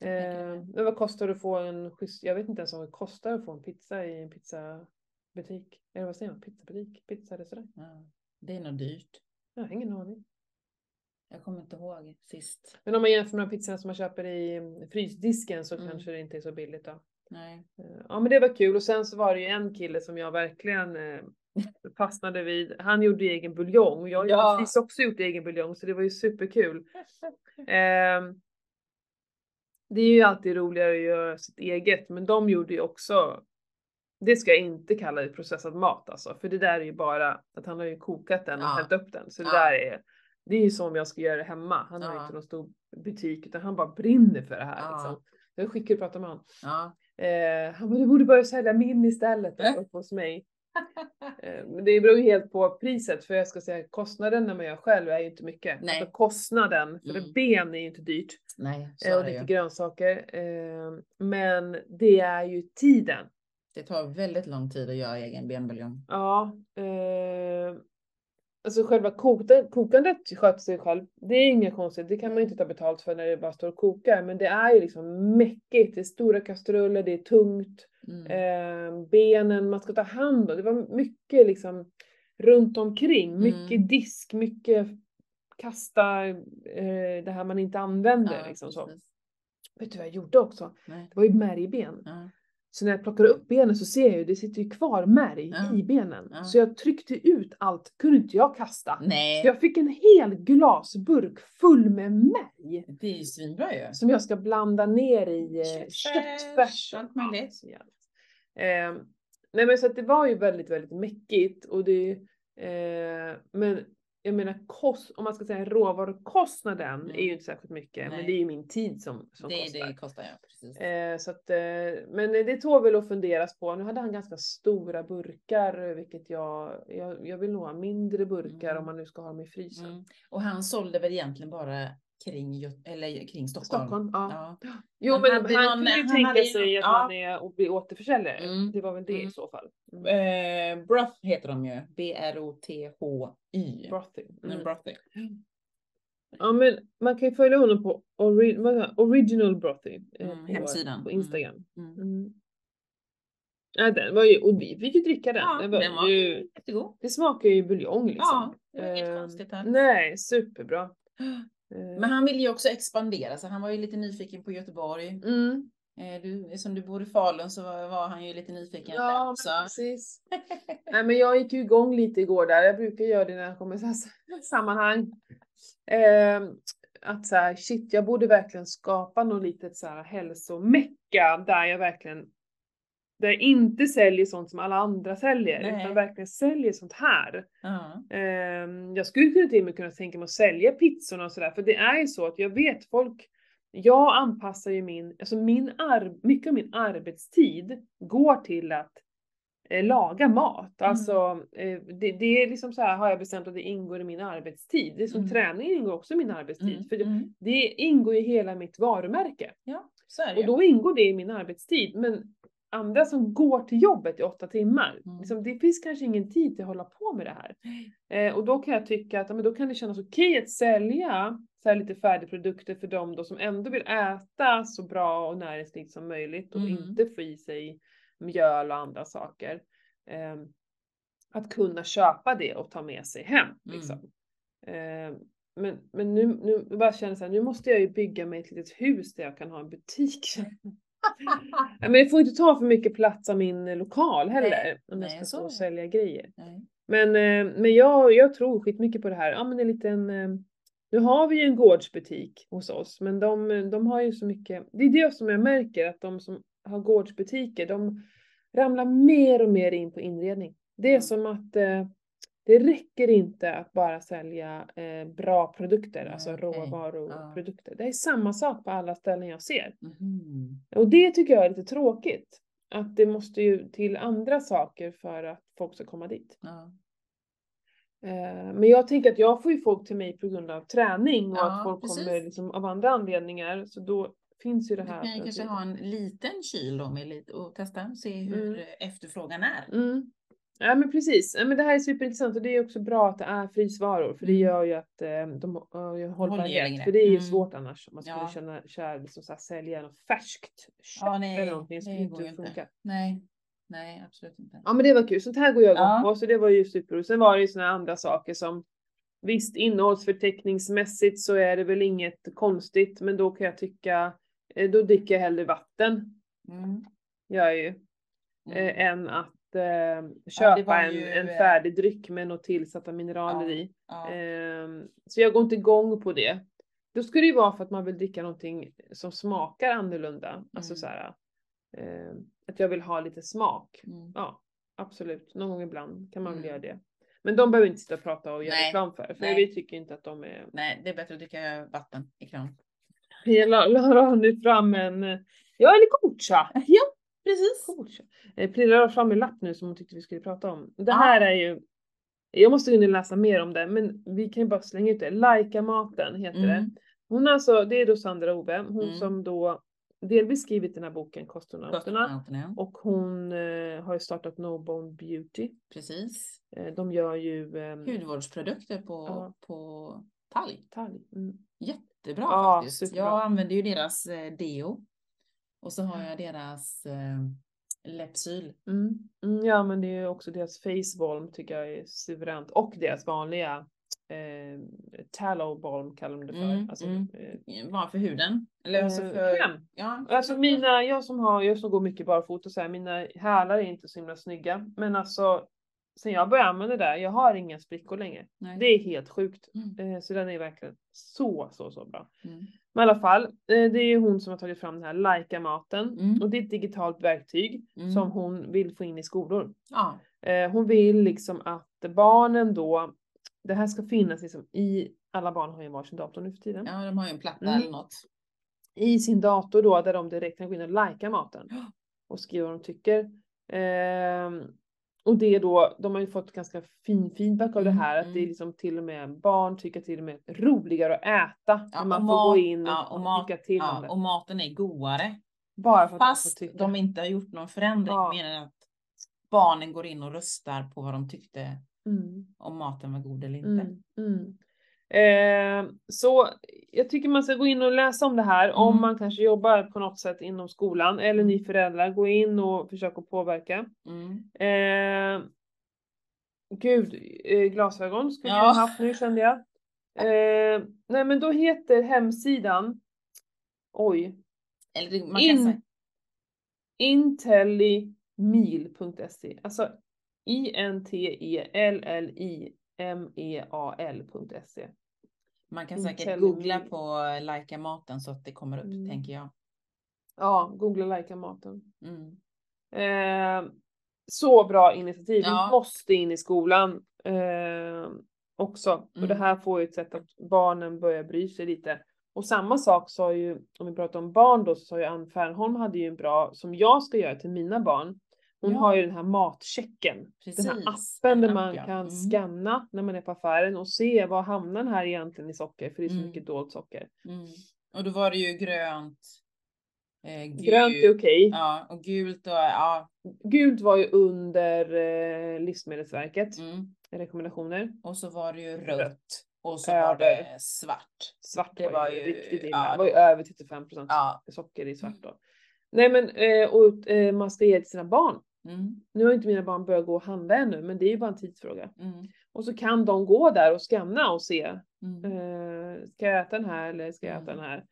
Eh, men vad kostar det att få en schysst, jag vet inte ens vad det kostar att få en pizza i en pizzabutik. Eller vad säger man? Pizzabutik? Pizzarestaurang? Ja. Det är nog dyrt. Jag har ingen aning. Jag kommer inte ihåg sist. Men om man jämför med pizzorna som man köper i mm, frysdisken så Mm. kanske det inte är så billigt då. Nej. Eh, Ja men det var kul och sen så var det ju en kille som jag verkligen eh, fastnade vid. Han gjorde egen buljong och jag har Ja. precis också gjort egen buljong så det var ju superkul. Ehm, Det är ju alltid roligare att göra sitt eget, men de gjorde ju också det ska jag inte kalla det processad mat alltså, för det där är ju bara att han har ju kokat den och Ja. hällt upp den. Så det Ja. där är, det är ju som jag ska göra det hemma. Han har Ja. inte någon stor butik utan han bara brinner för det här. Ja. Liksom. Jag skickar och pratar med honom. Ja. Eh, han bara, du borde börja sälja min istället Äh. uppe hos mig. Eh, det beror ju helt på priset för jag ska säga kostnaden när man gör själv är ju inte mycket. Nej. Alltså kostnaden, för Mm. ben är ju inte dyrt. Nej, så Eh, är och det lite ju. grönsaker. Eh, men det är ju tiden. Det tar väldigt lång tid att göra egen benbuljong. Ja. Eh, alltså själva kokandet, kokandet sköter sig själv. Det är inget konstigt. Det kan man inte ta betalt för när det bara står och kokar. Men det är ju liksom mäckigt. Det är stora kastruller, det är tungt. Mm. Eh, benen man ska ta hand om. Det var mycket liksom runt omkring. Mycket Mm. disk, mycket kasta eh, det här man inte använder. Ja, liksom så. Vet du vad jag gjorde också? Nej. Det var ju märgben. Ja. Så när jag plockar upp benen så ser jag ju, det sitter ju kvar märg Ja. i benen. Ja. Så jag tryckte ut allt, kunde inte jag kasta. Nej, Så jag fick en hel glasburk full med märg. det är ju svinbra ju. Som jag ska blanda ner i eh, Köttfärs, allt möjligt. jävligt. Eh, nej men så att det var ju väldigt, väldigt mäckigt och det, eh, men jag menar kost, om man ska säga råvarukostnaden Mm. är ju inte särskilt mycket, men Nej. det är ju min tid som, som Det, kostar. det kostar ja, precis. Eh, så att, eh, men det tål väl att funderas på. Nu hade han ganska stora burkar, vilket jag, jag, jag vill nog ha mindre burkar Mm. om man nu ska ha dem i frysen. Mm. Och han sålde väl egentligen bara kring, eller kring Stockholm. Stockholm, ja. Ja. Jo Han men hade han någon- kunde ju han tänka sig någon- att ja. man är och blir återförsäljare. Mm. Det var väl det i Mm. så fall. Mm. Eh, Broth heter de ju. B-R-O-T-H-Y. Brothy. Mm. Brothy. Ja men man kan ju följa honom på ori? Original Brothy. eh, Mm, på, hemsidan. På Mm. Instagram. Ja, den var ju, och vi fick ju dricka den. Ja, den var den var ju, jättegod. det smakar ju buljong liksom. Ja, det var inget Ehm, konstigt här. Nej, superbra. Eh, Men han ville ju också expandera så han var ju lite nyfiken på Göteborg. Mm. Eh, Du, som du bor i Falun så var, han ju lite nyfiken där Ja, men precis. Nej, men jag gick ju igång lite igår där. Jag brukar göra det när jag kommer i sammanhang. Eh, att så här, shit, jag borde verkligen skapa något litet så här hälsomecka där jag verkligen där jag inte säljer sånt som alla andra säljer, Nej. utan verkligen säljer sånt här. Ehm, jag skulle kunna till och med kunna tänka mig att sälja pizzorna och sådär, för det är ju så att jag vet folk, jag anpassar ju min, alltså min ar- mycket av min arbetstid går till att eh, laga mat. Mm. Alltså eh, det, det är liksom så här har jag bestämt att det ingår i min arbetstid. Det är som Mm. träning ingår också i min arbetstid. Mm. För det, Mm. det ingår i hela mitt varumärke. Ja, så är det Och ju. då ingår det i min arbetstid. Men andra som går till jobbet i åtta timmar, Mm. liksom, det finns kanske ingen tid till att hålla på med det här. Eh, och då kan jag tycka att ja, men då kan det kännas okej att sälja så här lite färdigprodukter för dem då som ändå vill äta så bra och näringsrikt som möjligt och Mm. inte få i sig mjöl och andra saker. Eh, att kunna köpa det och ta med sig hem. Liksom. Eh, men, men nu, nu bara känner jag nu måste jag ju bygga mig ett litet hus där jag kan ha en butik. Men det får inte ta för mycket plats av min lokal heller. Nej, om jag nej, ska så stå och sälja grejer. Nej. Men, eh, men jag, jag tror skitmycket på det här. Ja men en liten, eh, nu har vi ju en gårdsbutik hos oss men de, de har ju så mycket, det är det som jag märker att de som har gårdsbutiker de ramlar mer och mer in på inredning. Det är Mm. som att eh, det räcker inte att bara sälja eh, bra produkter, Nej, alltså råvaruprodukter. Det är samma sak på alla ställen jag ser. Mhm. Och det tycker jag är lite tråkigt. Att det måste ju till andra saker för att folk ska komma dit. Eh, Men jag tänker att jag får ju folk till mig på grund av träning och Ja, att folk precis. kommer liksom av andra anledningar. Så då finns ju det Du här. kan ju kanske ha en liten kyl då med lite, och testa och se hur Mm. efterfrågan är. Ja men precis. Ja, men det här är superintressant och det är också bra att det är frysvaror för det Mm. gör ju att eh, de uh, Håller längre. För det är ju Mm. svårt annars om man skulle Ja. känna, köra, liksom så här, sälja något färskt kött Ja, nej, eller någonting. det skulle går ju inte inte. funka. Nej, nej absolut inte. Ja men det var kul, sånt här går jag igång Ja. på så det var ju superroligt. Sen var det ju såna andra saker som Visst innehållsförteckningsmässigt så är det väl inget konstigt men då kan jag tycka eh, då dricker jag hellre vatten. Mm. Gör jag ju. Mm. Eh, än att eh, köpa var en, ju, en eh, färdig dryck med något tillsatta mineraler Ja, i. ja. Ehm, så jag går inte igång på det. Då ska det ju vara för att man vill dricka någonting som smakar annorlunda. Alltså Mm. så här, eh, att jag vill ha lite smak. Mm. Ja, absolut. Någon gång ibland kan man väl Mm. göra det. Men de behöver inte sitta och prata och göra Nej. reklam för. För Nej. vi tycker inte att de är... Nej, det är bättre att dricka vatten i kran. Jag la, la nu fram en... Ja, eller kombucha. Ja, precis. Kombucha. Eh, Prilla la fram en lapp nu som hon tyckte vi skulle prata om. Det här är ju... Jag måste och läsa mer om det, men vi kan ju bara slänga ut det. Laika maten heter det. Mm. Hon alltså, det är då Sandra Ove, hon Mm. som då delvis skrivit den här boken ja. Och hon eh, har ju startat No Bone Beauty. Precis. Eh, de gör ju... Eh, Hudvårdsprodukter på, Ja. på talg. talg. Mm. Jättebra Ja, faktiskt. superbra. Jag använder ju deras eh, deo. Och så har jag deras eh, Lepsyl. Mm. Mm, ja men det är också deras face balm tycker jag är suveränt. Och deras vanliga eh, tallow balm kallar de det för. Mm, alltså, mm. eh, Bara för huden. Eller alltså Eh, för... kräm. Ja, Alltså mina, jag som har, jag som går mycket barfota så här, mina hälar är inte så himla snygga. Men alltså, sen jag började använda det där, jag har inga sprickor längre. Nej. Det är helt sjukt. Mm. Eh, så den är verkligen så, så, så bra. Mm. Men i alla fall, eh, det är ju hon som har tagit fram den här Laika-maten. Mm. Och det är ett digitalt verktyg Mm. som hon vill få in i skolor. Ja. Eh, hon vill liksom att barnen då, det här ska finnas liksom i, alla barn har ju varsin dator nu för tiden. ja, de har ju en platta Mm. eller något. I sin dator då där de direkt kan gå in och lajka maten. Och skriva vad de tycker. Ehm, och det är då, de har ju fått ganska fin feedback av det Mm, här. Att det är mm. liksom till och med barn tycker till och med roligare att äta. Ja, när man får gå mat- in och, ja, och mat- tycka till om Ja, det. och maten är godare. Bara för att Fast tycka. de inte har gjort någon förändring. Ja. Mer än att barnen går in och röstar på vad de tyckte Mm. om maten var god eller inte. Mm, mm. Eh, så jag tycker man ska gå in och läsa om det här om Mm. man kanske jobbar på något sätt inom skolan eller ni föräldrar, gå in och försök att påverka. Mm. Eh, gud, eh, glasögon skulle Ja. jag ha haft nu kände jag. Eh, nej men då heter hemsidan, oj, Eller man In- säga. intellimil.se. Alltså I-N-T-E-L-L-I-M-E-A-L.se. Man kan säkert Intelli- googla på Lajka maten så att det kommer upp, Mm. tänker jag. Ja, googla lika maten. Mm. Eh, så bra initiativ. Ja. Vi måste in i skolan eh, också. Och det Mm. här får ju ett sätt att barnen börjar bry sig lite. Och samma sak sa ju, om vi pratar om barn då, så sa ju Ann Fernholm hade ju en bra, som jag ska göra till mina barn. Hon Ja. har ju den här matchecken. Den Precis. här appen där man kan Mm. scanna när man är på affären och se vad hamnar den här egentligen i socker, för det är så Mm. mycket dolt socker. Mm. Och då var det ju grönt. Eh. Grönt är okej. Ja, och gult och ja. Gult var ju under eh, Livsmedelsverket Mm. rekommendationer. Och så var det ju Rött. Och så Över. var det svart. Svart Det var, var ju ju- riktigt illa. ja, det var ju då- över 35 procent Ja. socker i svart då. Nej men eh, och eh, man ska ge till sina barn. Mm. Nu har inte mina barn börjat gå och handla ännu men det är ju bara en tidsfråga. Mm. Och så kan de gå där och scanna och se. Mm. Eh, ska jag äta den här eller ska jag äta Mm. den här?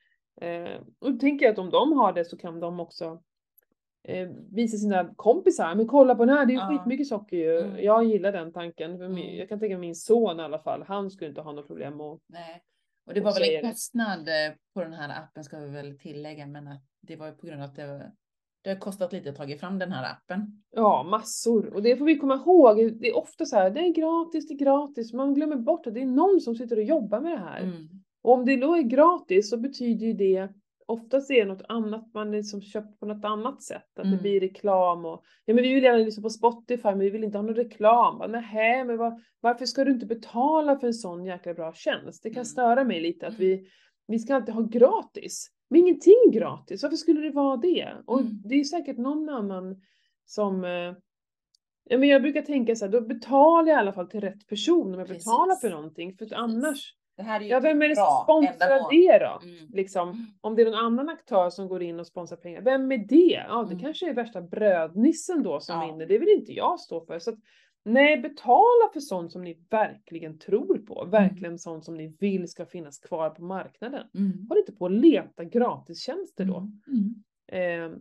Och då tänker jag att om de har det så kan de också visa sina kompisar. Men kolla på den här, det är ju Ja. skitmycket socker ju. Mm. Jag gillar den tanken. Mm. Jag kan tänka mig min son i alla fall. Han skulle inte ha något problem att Nej. Och det Och var väl en kostnad på den här appen ska vi väl tillägga, men att det var ju på grund av att det, var- det har kostat lite att ta fram den här appen. Ja, massor. Och det får vi komma ihåg. Det är ofta så här, det är gratis, det är gratis. Man glömmer bort att det är någon som sitter och jobbar med det här. Mm. Och om det då är gratis så betyder ju det oftast är det något annat man liksom köpt på något annat sätt. Att det Mm. blir reklam och ja men vi vill gärna lyssna på Spotify men vi vill inte ha någon reklam. Bara, Nähä, men vad, varför ska du inte betala för en sån jäkla bra tjänst? Det kan Mm. störa mig lite att vi, vi ska alltid ha gratis. Men ingenting gratis, varför skulle det vara det? Och Mm. det är säkert någon annan som eh, Ja, men jag brukar tänka så här, då betalar jag i alla fall till rätt person om jag Precis. betalar för någonting. För att annars, ja vem är det som sponsrar det då? Mm. Liksom, Mm. om det är någon annan aktör som går in och sponsrar pengar, vem är det? Ja, det Mm. kanske är värsta brödnissen då som Ja. vinner, det vill inte jag stå för. Så att, nej, betala för sånt som ni verkligen tror på, verkligen sånt som ni vill ska finnas kvar på marknaden. Mm. Håll inte på att leta gratistjänster då. Mm. Eh,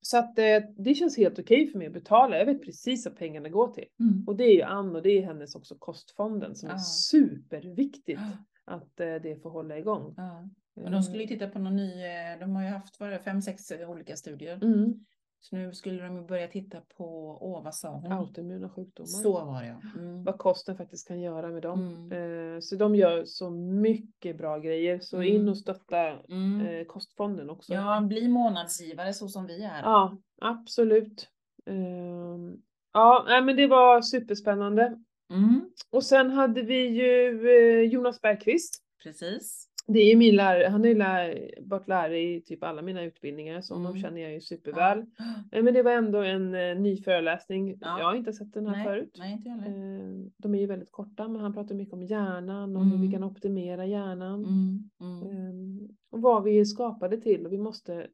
så att eh, det känns helt okej för mig att betala, jag vet precis vad pengarna går till. Mm. Och det är ju Ann och det är hennes också kostfonden som är Ja. superviktigt. att eh, det får hålla igång. Ja. Och de skulle ju titta på någon ny, eh, de har ju haft vad är det, fem, sex olika studier. Mm. Så nu skulle de ju börja titta på, åh vad sa hon? Autoimmuna sjukdomar. Så var det ja. Mm. Vad kosten faktiskt kan göra med dem. Mm. Eh, så de gör så mycket bra grejer. Så Mm. in och stötta Mm. eh, kostfonden också. Ja, bli månadsgivare så som vi är. Ja, absolut. Ehm, ja, nej, men det var superspännande. Mm. Och sen hade vi ju eh, Jonas Bergqvist. Precis. Det är ju min lärare, han har ju lär, varit lärare i typ alla mina utbildningar så honom Mm. känner jag ju superväl. Ja. Men det var ändå en eh, ny föreläsning. Ja. Jag har inte sett den här Nej, förut. nej, inte. Eh, De är ju väldigt korta men han pratar mycket om hjärnan och hur vi Mm. kan optimera hjärnan. Mm. Mm. Eh, Och vad vi är skapade till och vi måste,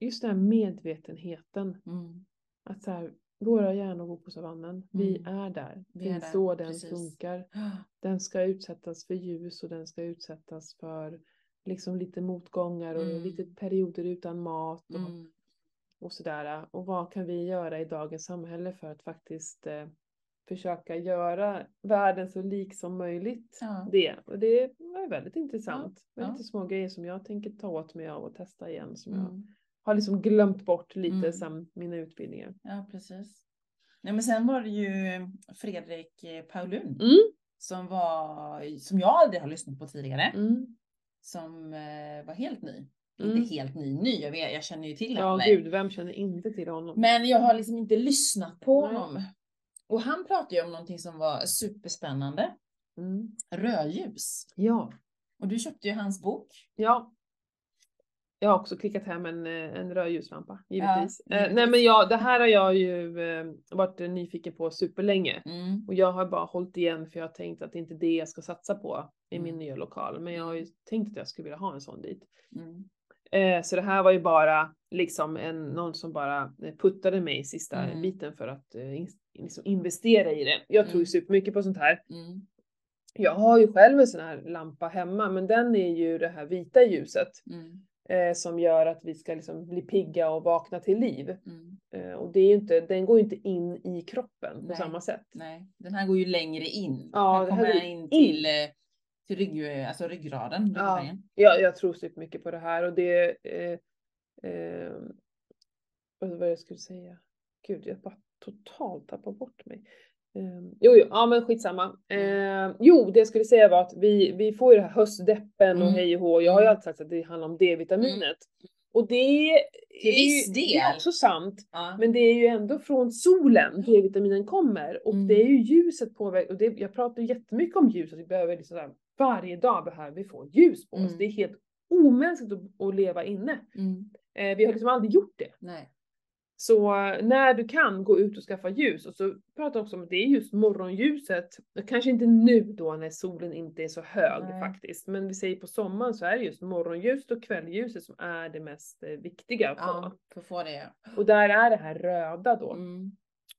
just den här medvetenheten. Mm. Att så här, våra hjärnor går på savannen. Vi Mm. är där. Vi det är är där, så den precis. funkar. Den ska utsättas för ljus och den ska utsättas för liksom lite motgångar och Mm. lite perioder utan mat och, Mm. och sådär. Och vad kan vi göra i dagens samhälle för att faktiskt eh, försöka göra världen så lik som möjligt. Ja. Det, och det var väldigt intressant. Ja, Väldigt ja. små grejer som jag tänker ta åt mig av och testa igen. Som jag Mm. Har liksom glömt bort lite Mm. sen mina utbildningar. Ja, precis. Nej, men sen var det ju Fredrik eh, Paulun Mm. som var, som jag aldrig har lyssnat på tidigare, Mm. som eh, var helt ny. Mm. Inte helt ny, ny, jag, vet, jag känner ju till Ja, honom. gud, vem känner inte till honom? Men jag har liksom inte lyssnat på Nej. honom. Och han pratade ju om någonting som var superspännande. Mm. Rödljus. Ja. Och du köpte ju hans bok. Ja. Jag har också klickat hem en, eh, en rödljuslampa, givetvis. Ja, Eh, nej men ja, det här har jag ju eh, varit nyfiken på superlänge. Mm. Och jag har bara hållit igen för jag har tänkt att det inte är det jag ska satsa på i min Mm. nya lokal. Men jag har ju tänkt att jag skulle vilja ha en sån dit. Mm. Eh, så det här var ju bara liksom en, någon som bara eh, puttade mig i sista Mm. biten för att in, liksom investera i det. Jag tror ju Mm. supermycket på sånt här. Mm. Jag har ju själv en sån här lampa hemma men den är ju det här vita ljuset Mm. Eh, som gör att vi ska liksom bli pigga och vakna till liv. Mm. Eh, och det är inte, den går ju inte in i kroppen på Nej. samma sätt. Nej, den här går ju längre in. Ja, den här kommer går in in. till, eh, till rygg, alltså ryggraden. Ja. ryggmärgen. Jag, tror supermycket på det här och det... Eh, eh, vad jag skulle säga? Gud, jag bara totalt tappar bort mig. Eh, jo, jo, ja men skitsamma. Eh, jo, det jag skulle säga var att vi, vi får ju det här höstdeppen och Mm. hej och hå. Jag har ju Mm. alltid sagt att det handlar om D-vitaminet. Och det Till är viss ju, det är del. också sant. Ja. Men det är ju ändå från solen D-vitaminen kommer. Och Mm. det är ju ljuset påverkar. Och det, jag pratar jättemycket om ljus. Att vi behöver liksom här, varje dag behöver vi få ljus på oss. Mm. Det är helt omänskligt att, att leva inne. Mm. Eh, vi har liksom aldrig gjort det. Nej. Så när du kan gå ut och skaffa ljus. Och så pratar jag också om att det är just morgonljuset. Kanske inte nu då när solen inte är så hög Nej. faktiskt. Men vi säger på sommaren så är det just morgonljuset och kvälljuset som är det mest eh, viktiga att få. Ja, för att få det. Och där är det här röda då. Mm.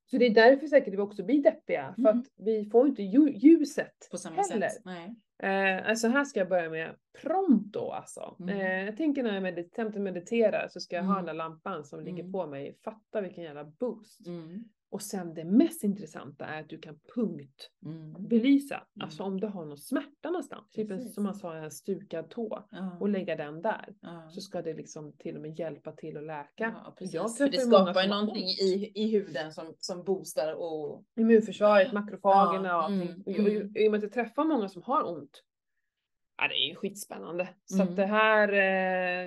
Så det är därför säkert vi också blir deppiga. För Mm. att vi får inte lju- ljuset På samma heller. sätt. Nej. Eh, alltså här ska jag börja med pronto alltså. Mm. Eh, jag tänker när jag medit- mediterar så ska jag ha Mm. den där lampan som ligger Mm. på mig. Fatta vilken jävla boost. Mm. Och sen det mest intressanta är att du kan punktbelysa. Mm. Alltså om du har någon smärta någonstans. Typ som man sa, en stukad tå. Ja. Och lägga den där. Ja. Så ska det liksom till och med hjälpa till att läka. Ja, precis. Jag För det skapar ju någonting ont. i, i huden som, som boostar och... immunförsvaret, makrofagerna Ja, och allting. mm, och, jag- mm. I och med att jag träffar många som har ont. Ja, det är ju skitspännande. Så Mm. att det här,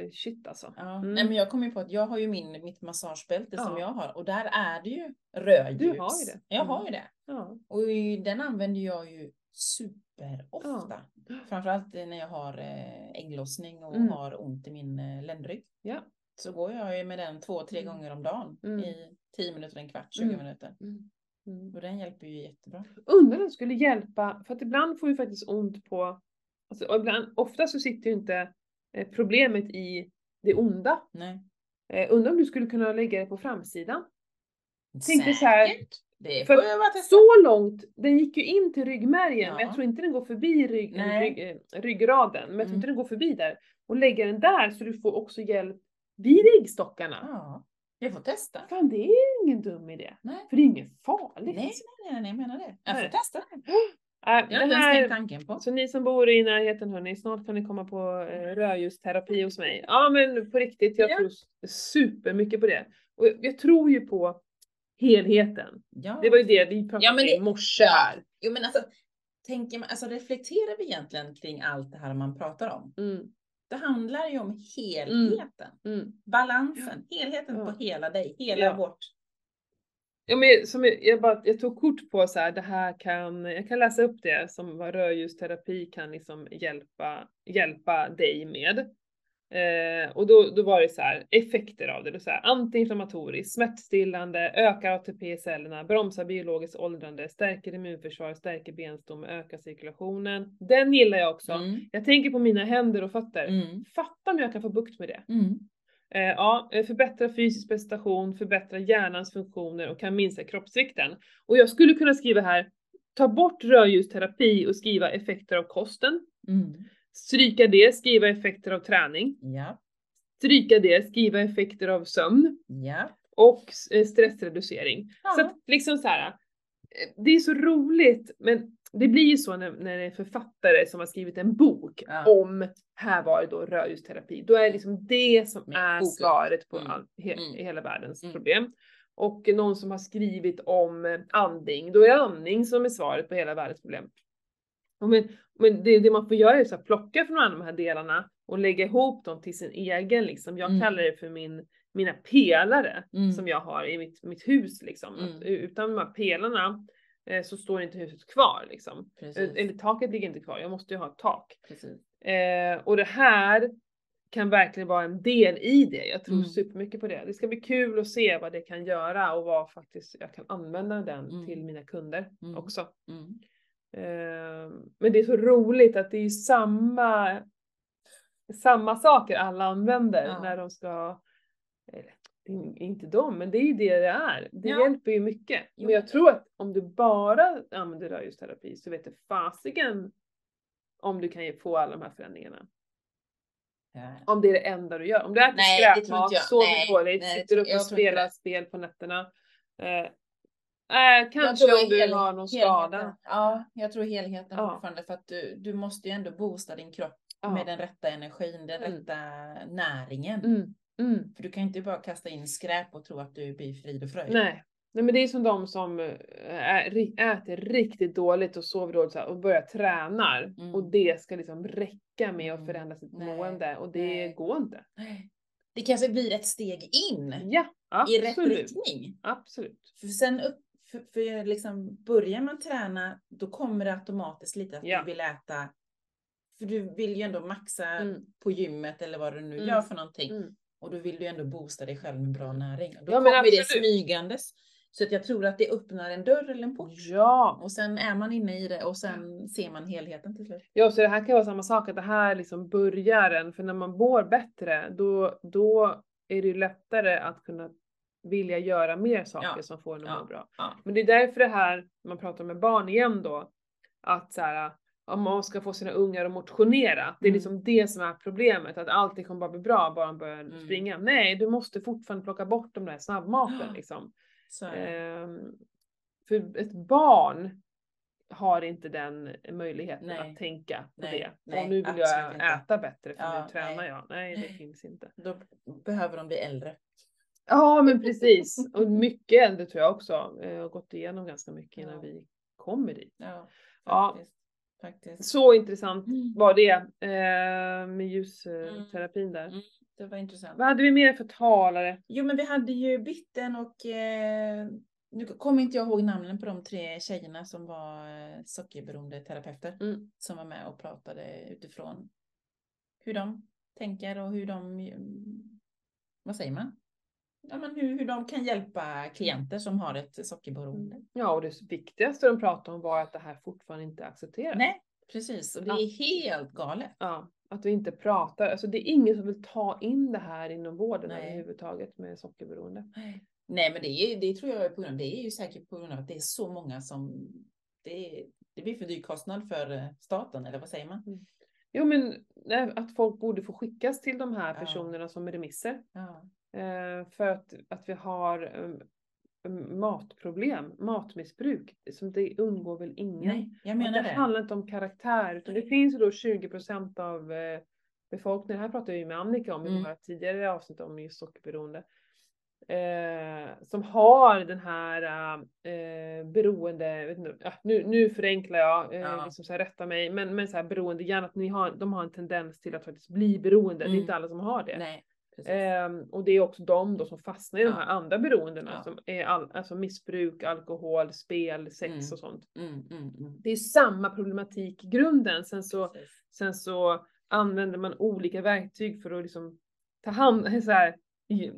eh, shit alltså. Ja. Mm. Nej, men jag kommer ju på att jag har ju min, mitt massagebälte som Ja. jag har och där är det ju rödljus. Du har ju det. Jag Mm. har ju det. Ja. Och den använder jag ju superofta. Ja. Framförallt när jag har eh, ägglossning och Mm. har ont i min eh, ländrygg. Ja. Så går jag ju med den två, tre Mm. gånger om dagen Mm. i 10 minuter, en kvart, 20 Mm. minuter. Och den hjälper ju jättebra. Undrar om den skulle hjälpa, för att ibland får vi faktiskt ont på, alltså, och ibland, ofta så sitter ju inte eh, problemet i det onda. Nej. Eh, undrar om du skulle kunna lägga det på framsidan? Tänkte så här. Det för. Så långt, den gick ju in till ryggmärgen men Ja. jag tror inte den går förbi rygg, rygg, eh, ryggraden. Men jag tror Mm. inte den går förbi där. Och lägga den där så du får också hjälp vid äggstockarna. Ja, jag får testa. Fan det är ingen dum idé. Nej. För det är inget farligt. Nej, nej, nej, nej, jag menar det. Jag får Nej. testa det. Jag har det här, tanken på. så ni som bor i närheten hörni, snart kan ni komma på eh, rödljusterapi hos mig. Ja men på riktigt, jag Ja. tror supermycket på det. Och jag, jag tror ju på helheten. Ja. Det var ju det vi pratade Ja, men om i morse här. Jo men alltså, tänker man, alltså reflekterar vi egentligen kring allt det här man pratar om? Mm, Det handlar ju om helheten, mm. balansen, helheten Ja. på hela dig, hela Ja. vårt. Ja, men som jag, jag, bara, jag tog kort på så här, det här kan, jag kan läsa upp det som vad rödljusterapi kan liksom hjälpa, hjälpa dig med. Eh, och då, då var det så här, effekter av det, är så här, antiinflammatoriskt, smärtstillande, ökar ATP i cellerna, bromsar biologiskt åldrande, stärker immunförsvar, stärker benstomme, ökar cirkulationen. Den gillar jag också. Mm. Jag tänker på mina händer och fötter. Mm. Fatta om jag kan få bukt med det. Mm. Eh, ja, eh, förbättra fysisk prestation, förbättra hjärnans funktioner och kan minska kroppsvikten. Och jag skulle kunna skriva här, ta bort rödljusterapi och skriva effekter av kosten. Mm. Stryka det, skriva effekter av träning. Ja, Stryka det, skriva effekter av sömn. ja. Och eh, stressreducering. Ja. Så att liksom så här, det är så roligt, men det blir ju så när, när det är författare som har skrivit en bok Ja. om, här var det då rödljusterapi, då är det liksom det som Med är svaret på Mm. all, he, Mm. hela världens Mm. problem. Och någon som har skrivit om andning, då är det andning som är svaret på hela världens problem. Och Men, men det, det man får göra är så att plocka från alla de här delarna och lägga ihop dem till sin egen, liksom. jag Mm. kallar det för min, mina pelare Mm. som jag har i mitt, mitt hus. Liksom. Mm. utan de här pelarna så står inte huset kvar. Liksom. Precis. Eller taket ligger inte kvar, jag måste ju ha ett tak. Eh, och det här kan verkligen vara en del i det. Jag tror Mm. supermycket på det. Det ska bli kul att se vad det kan göra och vad faktiskt jag kan använda den Mm. till mina kunder Mm. också. Mm. Eh, men det är så roligt att det är samma, samma saker alla använder Ja. när de ska, eller, inte de, men det är ju det det är. Det Ja. hjälper ju mycket. Men jag tror att om du bara använder rödljusterapi så vet du fasiken om du kan få alla de här förändringarna. Ja. Om det är det enda du gör. Om du äter Nej, skräpmat, sover Nej, dåligt, nej, sitter upp och spelar det. spel på nätterna. Eh, eh, kanske om du har någon helheten. skada. Ja, jag tror helheten Ja. fortfarande för att du, du måste ju ändå boosta din kropp Ja. med den rätta energin, den Mm. rätta näringen. Mm, mm. För du kan ju inte bara kasta in skräp och tro att du blir frid och fröjd. Nej. Nej men det är som de som eh, äter riktigt dåligt och sover dåligt och börjar tränar Mm. och det ska liksom räcka med att Mm. förändra sitt Nej, mående och det nej. går inte. Det kanske blir ett steg in Ja, i rätt absolut. riktning. Absolut. För sen upp, för, för liksom börjar man träna, då kommer det automatiskt lite att Ja. du vill äta. För du vill ju ändå maxa Mm. på gymmet eller vad du nu Mm. gör för någonting. Mm. Och då vill du ändå boosta dig själv med bra näring. Då Ja, men kommer det absolut. smygandes. Så att jag tror att det öppnar en dörr eller en port. Ja. Och sen är man inne i det och sen ser man helheten till slut. Ja, så det här kan vara samma sak, att det här liksom börjar för när man mår bättre, då, då är det ju lättare att kunna vilja göra mer saker Ja. som får en att Ja. må bra. Ja. Men det är därför det här, man pratar med barn igen då, att så här, om man ska få sina ungar att motionera, det är Mm. liksom det som är problemet, att allting kommer bara bli bra bara de börjar Mm. springa. Nej, du måste fortfarande plocka bort de där snabbmaten liksom. Ehm, för ett barn har inte den möjligheten Nej. att tänka på Nej, det. nej, och nu vill jag inte. äta bättre för Ja, nu tränar nej. jag. Nej, det finns inte. Då behöver de bli äldre. Ja, men precis. Och mycket äldre tror jag också. Jag har gått igenom ganska mycket innan Ja. vi kommer dit. Ja, Ja. faktiskt. Faktiskt. Så intressant Mm. var det eh, med ljusterapin där. Mm. Det var intressant. Vad hade vi mer för talare? Jo, men vi hade ju Bitten och eh, nu kommer inte jag ihåg namnen på de tre tjejerna som var eh, sockerberoende terapeuter Mm. som var med och pratade utifrån hur de tänker och hur de, mm, vad säger man? Ja, men hur, hur de kan hjälpa klienter som har ett sockerberoende. Ja, och det viktigaste de pratade om var att det här fortfarande inte är accepterat. Nej, precis. Och det är helt galet. Ja, att vi inte pratar, alltså det är ingen som vill ta in det här inom vården Nej. överhuvudtaget med sockerberoende. Nej, men det, är, det tror jag är på grund av, det är ju säkert på grund av att det är så många som, det, det blir för dyr kostnad för eh, staten, eller vad säger man? Jo men att folk borde få skickas till de här Ja. personerna som remisser. Ja. Eh, för att, att vi har, eh, mm, matproblem, matmissbruk, som det undgår väl ingen. Nej, jag menar det det. handlar inte om karaktär, utan det finns ju då 20% av eh, befolkningen, här pratade ju med Annika om i Mm. våra tidigare avsnitt om just sockerberoende, eh, som har den här eh, beroende, inte, nu, nu förenklar jag, eh, Ja. liksom så här, rätta mig, men, men så här beroende, gärna att ni har, de har en tendens till att faktiskt bli beroende, det är Mm. inte alla som har det. Nej. Ehm, och det är också de då som fastnar i de här andra beroendena Ja. som är all, alltså missbruk, alkohol, spel, sex Mm. och sånt. Mm, mm, mm. Det är samma problematik i grunden. Sen så, Precis. sen så använder man olika verktyg för att liksom ta hand, så här,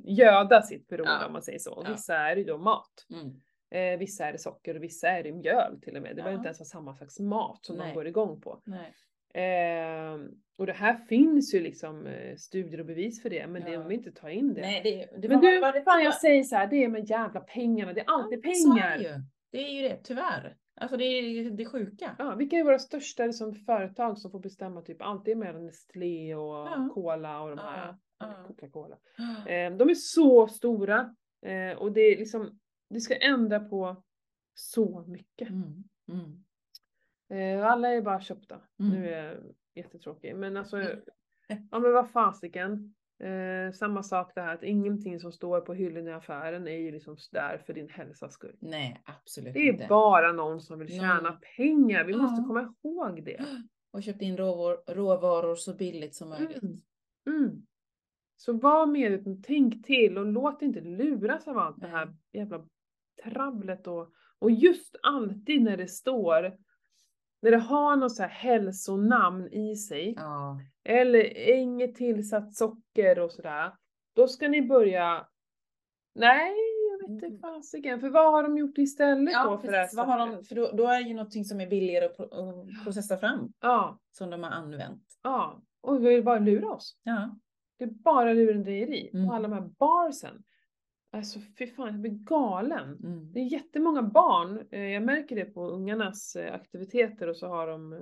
göda sitt beroende Ja. om man säger så. Och vissa är det då mat. Eh, vissa är det socker och vissa är det mjöl till och med. Det behöver Ja. inte ens vara samma slags mat som Nej. de går igång på. Nej. Eh, och det här finns ju liksom eh, studier och bevis för det, men det Ja. de vill inte ta in det. Nej, det, det Men var- du, var det fan jag säger så här, det är med jävla pengarna, det är alltid Ja, är pengar. det ju. Det är ju det, tyvärr. Alltså det är det sjuka. Ja, vilka är våra största liksom, företag som får bestämma typ allt det är mellan Nestlé och Ja. Cola och de här, ja. Coca-Cola. Eh, de är så stora eh, och det är liksom, det ska ändra på så mycket. Mm. Mm. Eh, alla är bara köpta. Mm. Nu är jag jättetråkig men alltså, Mm. ja men vad fasiken. Eh, samma sak det här att ingenting som står på hyllan i affären är ju liksom där för din hälsas skull. Nej, absolut Det är inte. bara någon som vill tjäna Någon- pengar. Vi måste Ja. komma ihåg det. Och köpt in råvaror, råvaror så billigt som möjligt. Mm. Mm. Så var medveten, tänk till och låt inte luras av allt det här jävla travlet och, och just alltid när det står, när det har något så här hälsonamn i sig, Ja. eller inget tillsatt socker och sådär, då ska ni börja, nej jag vet inte Mm. fasiken, för vad har de gjort istället Ja, då för precis. Vad har de, för då, då är det ju någonting som är billigare att, pro, att processa fram, Ja, som de har använt. ja, och vi vill bara lura oss. Ja. Det är bara lurendrejeri. Mm. Och alla de här barsen. Alltså fy fan, jag blir galen. Mm. Det är jättemånga barn, eh, jag märker det på ungarnas eh, aktiviteter och så har de, eh,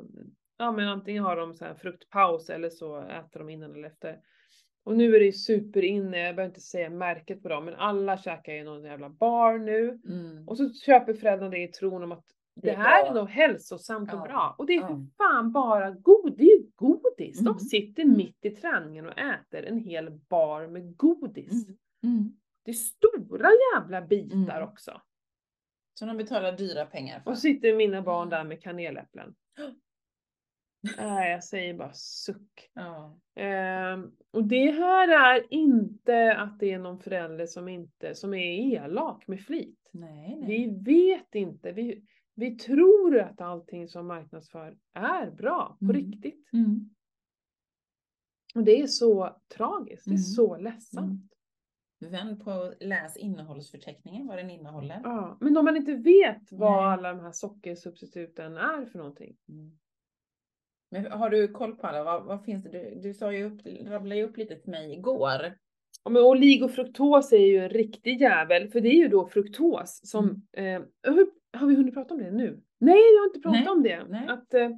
ja men antingen har de så här fruktpaus eller så äter de innan eller efter. Och nu är det ju superinne, jag behöver inte säga märket på dem, men alla käkar ju någon jävla bar nu. Mm. Och så köper föräldrarna det i tron om att det, Det är här bra. är nog hälsosamt och Ja, bra. Och det är ja. för fan bara god, det är ju godis. Mm. De sitter mitt i träningen och äter en hel bar med godis. Mm. Mm. Det är stora jävla bitar Mm. också. Som de betalar dyra pengar för. Och sitter mina barn där med kaneläpplen. Nej, jag säger bara suck. Ja. Ehm, och det här är inte att det är någon förälder som inte, som är elak med flit. Nej, nej. Vi vet inte. Vi, vi tror att allting som marknadsför är bra på Mm. riktigt. Mm. Och det är så tragiskt. Det är Mm. så ledsamt. Vänd på läs innehållsförteckningen, vad den innehåller. Ja, men om man inte vet vad Nej. alla de här sockersubstituten är för någonting. Mm. Men har du koll på alla? Vad, vad finns det? Du, du sa ju upp, rabblade ju upp lite till mig igår. Ja, men oligofruktos är ju en riktig jävel, för det är ju då fruktos som... Mm. Eh, hur, har vi hunnit prata om det nu? Nej, jag har inte pratat Nej, om det. nej. Att, eh,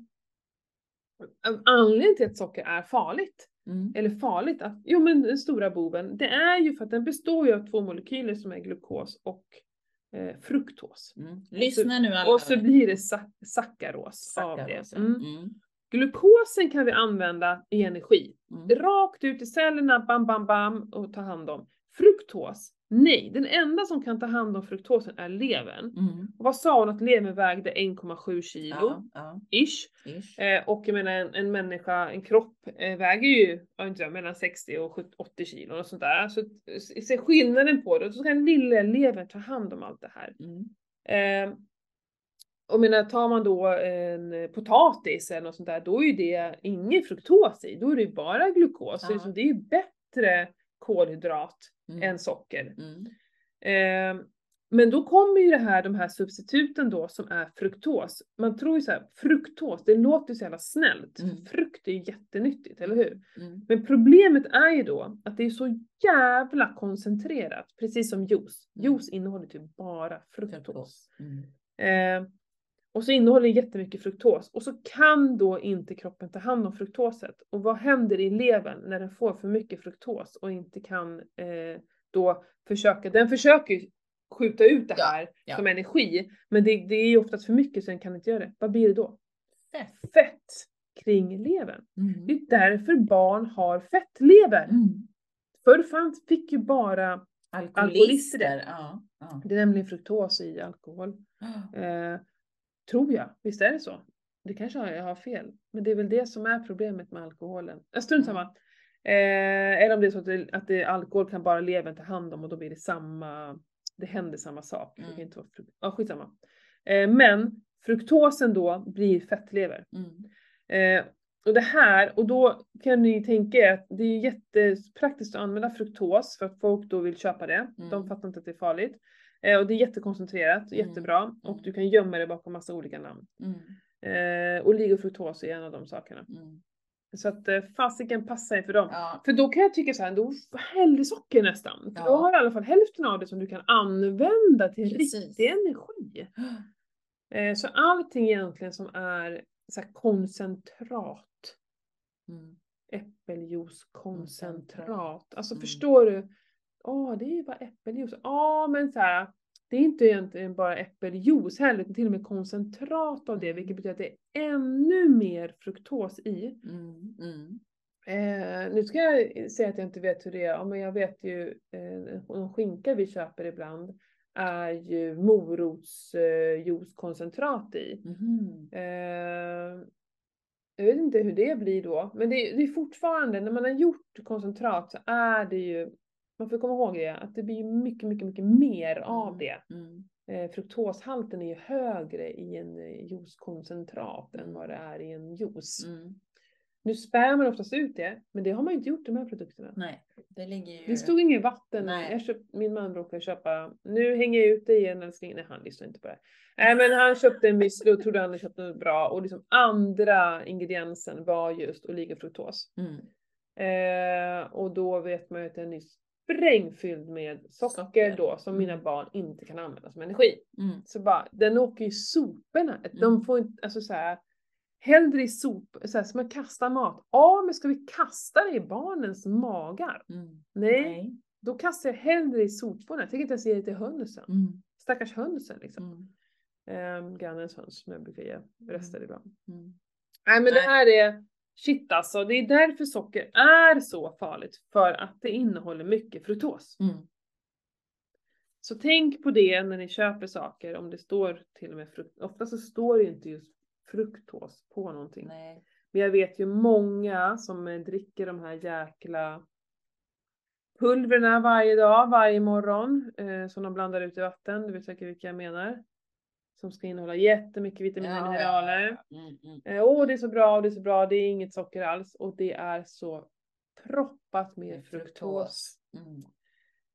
anledningen till att socker är farligt, Mm. eller farligt, att, jo men den stora boven, det är ju för att den består ju av två molekyler som är glukos och eh, fruktos. Mm. Lyssna nu alla. Och så blir det sa- sackaros av det. Mm. Mm. Glukosen kan vi använda i energi. Mm. Rakt ut i cellerna, bam, bam, bam, och ta hand om. Fruktos, nej. Den enda som kan ta hand om fruktosen är levern. Mm. Och vad sa hon att levern vägde? 1,7 kilo, Ja, ja. ish. Ish. Eh, och jag menar en, en människa, en kropp eh, väger ju, jag inte, jag, mellan 60 och 70, 80 kilo och sånt där. Så se skillnaden på det. Och så kan lilla levern ta hand om allt det här. Mm. Eh, och menar, tar man då en potatis eller något sånt där, då är ju det ingen fruktos i, då är det ju bara glukos. Så Ja. liksom, det är ju bättre kolhydrat Mm. än socker. Mm. Eh, men då kommer ju det här, de här substituten då som är fruktos. Man tror ju så här, fruktos, det låter ju så jävla snällt. Mm. Frukt är ju jättenyttigt, eller hur? Mm. Men problemet är ju då att det är så jävla koncentrerat, precis som juice. Mm. Juice innehåller typ bara fruktos. Mm. Eh, och så innehåller det jättemycket fruktos och så kan då inte kroppen ta hand om fruktoset. Och vad händer i levern när den får för mycket fruktos och inte kan eh, då försöka, den försöker ju skjuta ut det Ja, här ja. som energi. Men det, det är ju oftast för mycket så den kan inte göra det. Vad blir det då? Fett. Fett kring levern. Mm. Det är därför barn har fettlever. Mm. Förr fanns, fick ju bara, Alkoholister. Ja. ja. det är nämligen fruktos i alkohol. Eh, tror jag, visst är det så? Det kanske jag har fel. Men det är väl det som är problemet med alkoholen. Strunt Mm. samma. Eh, eller om det är så att, det, att det, alkohol kan bara levern ta hand om och då blir det samma, det händer samma sak. Det kan Mm. inte vara ja, skitsamma. Eh, men fruktosen då blir fettlever. Mm. Eh, och det här, och då kan ni tänka er att det är jättepraktiskt att använda fruktos för att folk då vill köpa det. De Mm. fattar inte att det är farligt. Eh, och det är jättekoncentrerat, Mm. jättebra. Och Mm. du kan gömma det bakom massa olika namn. Mm. Eh, oligofruktos är en av de sakerna. Mm. Så att eh, fasiken passar för dem. Ja. För då kan jag tycka så här, då häll socker nästan. För då Ja. har du i alla fall hälften av det som du kan använda till Precis. riktig energi. Eh, så allting egentligen som är så koncentrat Mm. äppeljuicekoncentrat. Alltså Mm. förstår du? Åh, det är ju bara äppeljuice. Ja, men så här. Det är inte egentligen bara äppeljuice heller, utan till och med koncentrat av det, Mm. vilket betyder att det är ännu mer fruktos i. Mm. Mm. Eh, nu ska jag säga att jag inte vet hur det är, ja, men jag vet ju, eh, de skinka vi köper ibland är ju morotsjuicekoncentrat i. Mhm. Eh, jag vet inte hur det blir då, men det, det är fortfarande, när man har gjort koncentrat så är det ju, man får komma ihåg det, att det blir mycket, mycket, mycket mer av Mm. det. Mm. Eh, fruktoshalten är ju högre i en eh, juicekoncentrat än vad det är i en juice. Mm. Nu spär man oftast ut det, men det har man ju inte gjort i de här produkterna. Nej, det ligger ju... Det stod inget vatten. Nej. Jag köpt, min man brukar köpa, nu hänger jag ut det igen älskling. Nej han lyssnar inte på det. Nej men han köpte en müsli och trodde han hade köpt något bra och liksom andra ingrediensen var just oligofruktos. Mm. Eh, och då vet man ju att den är sprängfylld med socker, Socker. då som mina Mm. barn inte kan använda som energi. Mm. Så bara, den åker ju i soporna. De Mm. får inte, alltså så här, hellre i sop, så här, som man kastar mat. Ja men ska vi kasta det i barnens magar? Mm. Nej, Nej. då kastar jag hellre i soporna. Jag tänker inte ens ge det till hönsen. Mm. Stackars hönsen liksom. Mm. Ehm, grannens höns som jag brukar ge rester ibland. Mm. Nej men det Nej. här är shit alltså. Det är därför socker är så farligt. För att det innehåller mycket fruktos. Mm. Så tänk på det när ni köper saker. Om det står till och med frukt. Ofta så står det ju inte just fruktos på någonting. Nej. Men jag vet ju många som eh, dricker de här jäkla pulverna varje dag, varje morgon. Eh, som de blandar ut i vatten. Du vet säkert vilka jag menar. Som ska innehålla jättemycket vitaminer och mineraler. ja. Mm. Mm. Eh, Åh, det är så bra, det är så bra, det är inget socker alls. Och det är så proppat med Med fruktos. Mm.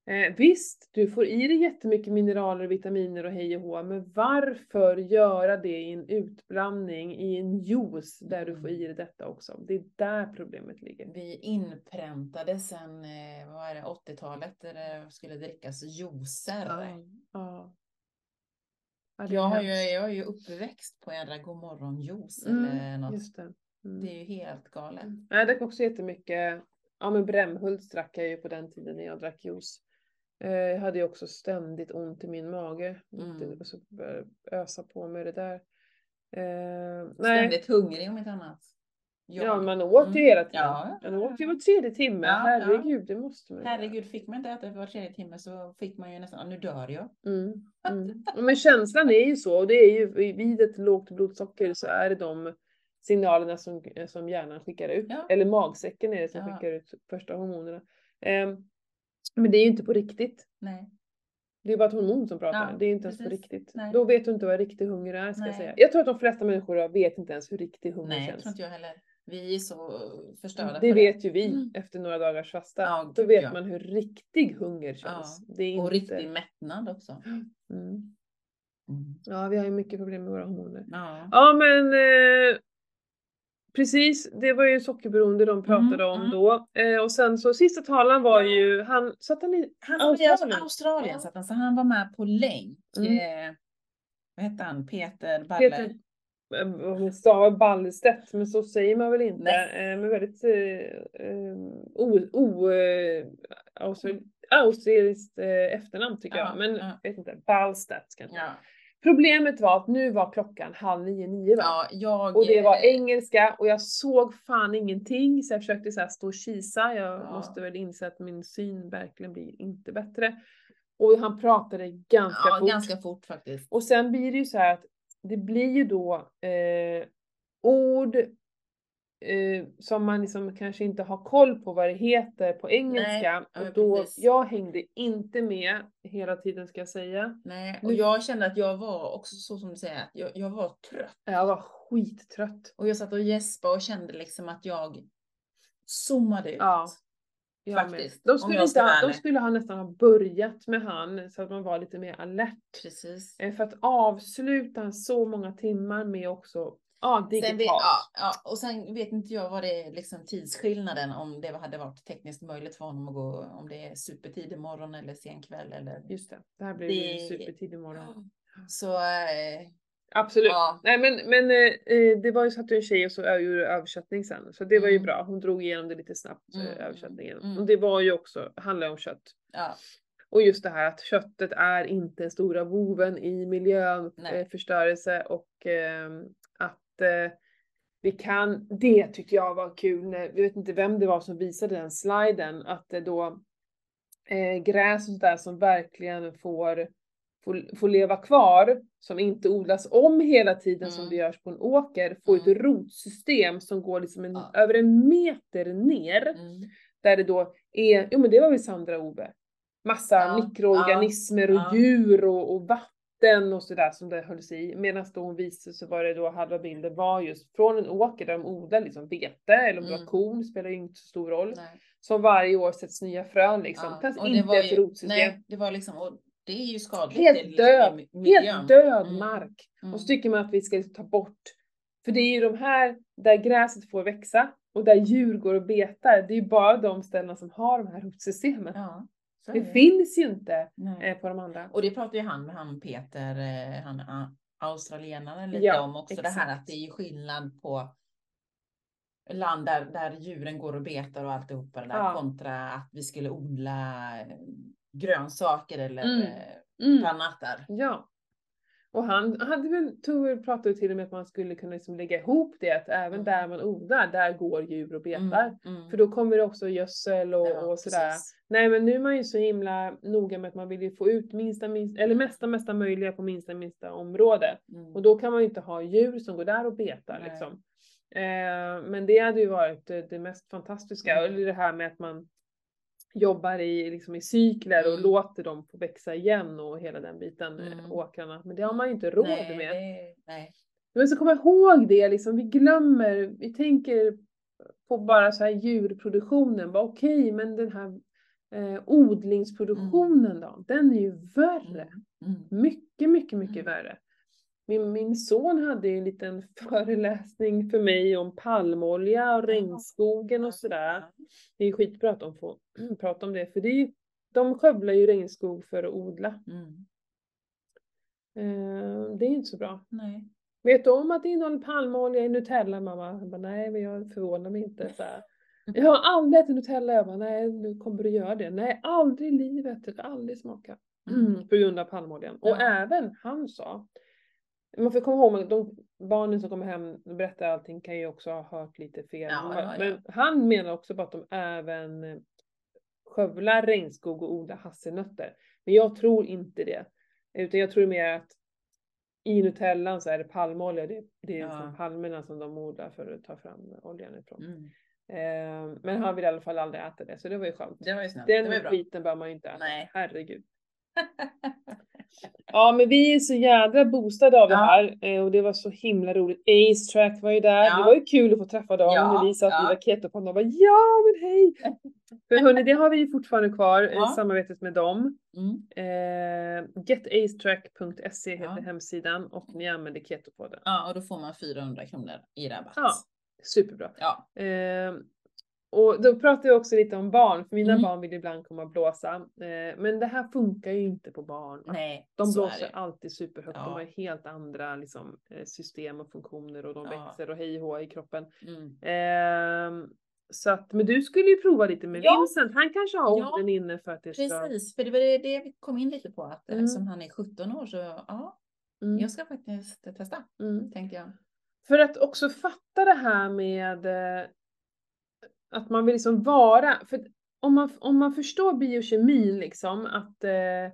Eh, visst, du får i dig jättemycket mineraler, vitaminer och hej och hå, men varför göra det i en utblandning, i en juice där du får i dig detta också? Det är där problemet ligger. Vi inpräntade sen, eh, vad är det, 80-talet där det skulle drickas juicer. Ja. Ja, Jag, har ju, jag är ju uppväxt på en godmorgonjuice Mm, eller något. Just det. Mm. Det är ju helt galet. Jag drack också jättemycket, ja men Brämhult drack jag ju på den tiden när jag drack juice. Eh, Jag hade ju också ständigt ont i min mage. Mm. Och så jag ösa på med det där. Eh, nej. Ständigt hungrig om inte annat. Ja, man åt ju Mm. hela tiden. Ja, Man åt ju var tredje timme. Ja, Herregud, det måste man. Herregud, fick man inte äta var tredje timme så fick man ju nästan, "Ah, nu dör jag. Mm, mm. Men känslan är ju så, och det är ju vid ett lågt blodsocker så är det de signalerna som, som hjärnan skickar ut. Ja. Eller magsäcken är det som Ja. skickar ut första hormonerna. Ehm, men det är ju inte på riktigt. Nej. Det är bara ett hormon som pratar. Ja, det är inte ens på riktigt. Nej. Då vet du inte vad riktig hunger är ska jag Nej. säga. Jag tror att de flesta människor vet inte ens hur riktig hunger Nej, känns. tror inte jag heller. Vi är så förstörda Det på vet ju vi Mm. efter några dagars fasta. Ja, Då vet ja. man hur riktig hunger känns. Det är Och inte... riktig mättnad också. Mm. Mm. Ja, vi har ju mycket problem med våra hormoner. Ja. Ja, men eh, precis. Det var ju sockerberoende de pratade Mm, om mm. då. Eh, och sen så sista talaren var ju, han satt han i Han var i Australien? Australien, Ja. så, att han, så han var med på länk. Mm. Eh, vad hette han? Peter Balle? Peter jag stavar Ballstedt, men så säger man väl inte. Nej. Eh, men väldigt eh, eh, o, o, Austral- australiskt eh, efternamn tycker Ja, jag, men ja. vet inte, Ballstat kanske. Ja. Problemet var att nu var klockan halv nio, nio va? Ja, jag... Och det var engelska och jag såg fan ingenting så jag försökte så stå och kisa. Jag Ja. måste väl inse att min syn verkligen blir inte bättre. Och han pratade ganska Ja, fort. ganska fort faktiskt. Och sen blir det ju så här att det blir ju då eh, ord eh, som man liksom kanske inte har koll på vad det heter på engelska. ja, och då, precis. jag hängde inte med hela tiden ska jag säga. Nej, och jag kände att jag var också så som du säger, jag, jag var trött. Jag var skittrött. Och jag satt och gäspade och kände liksom att jag zoomade ut. Ja. Med. Faktiskt, De skulle, inte ha, de skulle ha nästan ha börjat med han så att man var lite mer alert. Precis. Eh, För att avsluta så många timmar med också, ja digitalt. Vet, ja, ja, och sen vet inte jag vad det är liksom tidsskillnaden om det hade varit tekniskt möjligt för honom att gå om det är supertidig morgon eller sen kväll eller Just det, det här blir Det- supertidig morgon. så. Eh, Absolut. ja, Nej men, men eh, eh, det var ju så att en tjej och så gjorde översättning sen. Så det var ju Mm. bra. Hon drog igenom det lite snabbt, Mm, mm. översättningen. mm. Och det var ju också, handlar om kött. ja, Och just det här att köttet är inte den stora boven i Nej. eh, och ehm, att eh, vi kan, det tyckte jag var kul, när, jag vet inte vem det var som visade den sliden, att det då eh, gräs och sådär som verkligen får, får, får leva kvar, som inte odlas om hela tiden som Mm. det görs på en åker, får ett Mm. rotsystem som går liksom en, över en meter ner. mm, Där det då är, jo men det var väl Sandra Ove. Massa Ja, mikroorganismer ja, och djur och, och vatten och sådär som det hölls i. Medan då hon visade så var det då halva bilden var just från en åker där de odlar liksom vete eller om det var Mm. korn spelar ju inte så stor roll. nej. Som varje år sätts nya frön liksom. Ja, inte ett rotsystem. Nej, det var liksom, och det är ju skadligt. Helt död. Helt död Mm. mark. Mm. Och så tycker man att vi ska ta bort, för det är ju de här där gräset får växa och där djur går och betar, det är ju bara de ställena som har de här rotsystemen. Ja, Det det. finns ju inte Nej. eh, på de andra. Och det pratar ju han med han Peter, eh, han australienaren lite Ja, om också. Det här exakt. att det är ju skillnad på land där, där djuren går och betar och alltihopa det där Ja. kontra att vi skulle odla eh, grönsaker eller Mm. eh, Mm. annat där. Ja. Och han hade väl, tog, pratade till och med att man skulle kunna liksom lägga ihop det, att även Mm. där man odlar, där går djur och betar. Mm. För då kommer det också gödsel och, Ja, och sådär. precis. Nej men nu är man ju så himla noga med att man vill ju få ut minsta, minsta eller mesta, mesta möjliga på minsta, minsta område. Mm. Och då kan man ju inte ha djur som går där och betar Nej. liksom. Eh, men det hade ju varit det, det mest fantastiska, Mm. eller det här med att man jobbar i, liksom i cykler och Mm. låter dem få växa igen och hela den biten, eh, Mm. åkrarna. Men det har man ju inte råd nej, med. Det, nej. Men så komma ihåg det, liksom, vi glömmer, vi tänker på bara så här djurproduktionen, bara okej, men den här eh, odlingsproduktionen då, den är ju värre. Mm. Mycket, mycket, mycket Mm. värre. Min, min son hade ju en liten föreläsning för mig om palmolja och regnskogen och sådär. Det är ju skitbra att de får prata om det, för det är ju, de skövlar ju regnskog för att odla. Mm. Eh, det är inte så bra. Nej. Vet du om att det innehåller palmolja i Nutella mamma? Jag bara, nej men jag förvånar mig inte. Så här. Jag har aldrig ätit Nutella. Jag bara, nej nu kommer du göra det. Nej aldrig i livet. Jag aldrig smakat. Mm. På grund av palmoljan. Och Ja. även han sa. Man får komma ihåg de barnen som kommer hem och berättar allting kan ju också ha hört lite fel. Ja, ja. Men han menar också på att de även eh, skövlar regnskog och odlar hasselnötter. Men jag tror inte det. Utan jag tror mer att i Nutellan så är det palmolja. Det, det är Ja. liksom palmerna som de odlar för att ta fram oljan ifrån. Mm. Eh, men han vill i alla fall aldrig äta det, så det var ju skönt. Det var ju snällt. Det Den var skiten bör man ju inte äta. Nej. Herregud. Ja men vi är så jädra boostade av det Ja. här eh, och det var så himla roligt. Ace Track var ju där. Ja. Det var ju kul att få träffa dem Ja, när vi satt ja. i raketoppan och bara ja men hej! För hörni det har vi ju fortfarande kvar, eh, Ja. samarbetet med dem. Mm. Eh, getacetrack.se heter hemsidan och ni använder Ketopoden. Ja, och då får man 400 kronor i rabatt. Ja. Superbra. Ja. Eh, och då pratar jag också lite om barn, för mina Mm. barn vill ibland komma och blåsa. Eh, men det här funkar ju inte på barn. Nej, De blåser alltid superhögt, de Ja. har ju helt andra liksom, eh, system och funktioner och de Ja. växer och hej och i kroppen. Mm. Ehm, så att, men du skulle ju prova lite med Ja. Vincent. Han kanske har Ja, orden inne för att det ska... Precis, för det var det vi kom in lite på att Mm. eftersom han är 17 år så ja, Mm, jag ska faktiskt testa, mm. tänkte jag. För att också fatta det här med eh, att man vill liksom vara, för om man, om man förstår biokemin liksom att eh,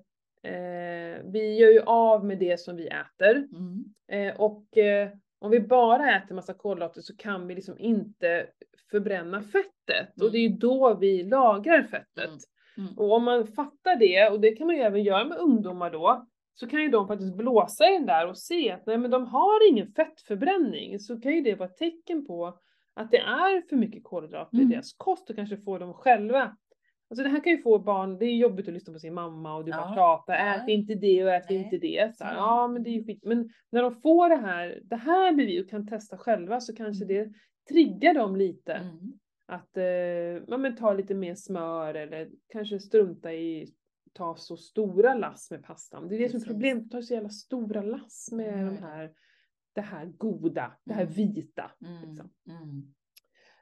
eh, vi gör ju av med det som vi äter Mm. eh, och eh, om vi bara äter massa kolhydrater så kan vi liksom inte förbränna fettet och det är ju då vi lagrar fettet. Mm. Mm. Och om man fattar det, och det kan man ju även göra med ungdomar då, så kan ju de faktiskt blåsa i den där och se att nej men de har ingen fettförbränning. Så kan ju det vara ett tecken på att det är för mycket kolhydrater i Mm. deras kost och kanske få dem själva. Alltså det här kan ju få barn, det är jobbigt att lyssna på sin mamma och du bara Ja, pratar, ja. ät inte det och ät Nej. inte det. Så här, Mm. Ja men det är ju skit. Men när de får det här, det här blir vi och kan testa själva så kanske Mm. det triggar dem lite. Mm. Att eh, men ta lite mer smör eller kanske strunta i ta så stora lass med pastan. Det är det som är Precis. problemet, att ta så jävla stora lass med Ja, de här, det här goda, det här Mm. vita. Mm. Liksom. Mm.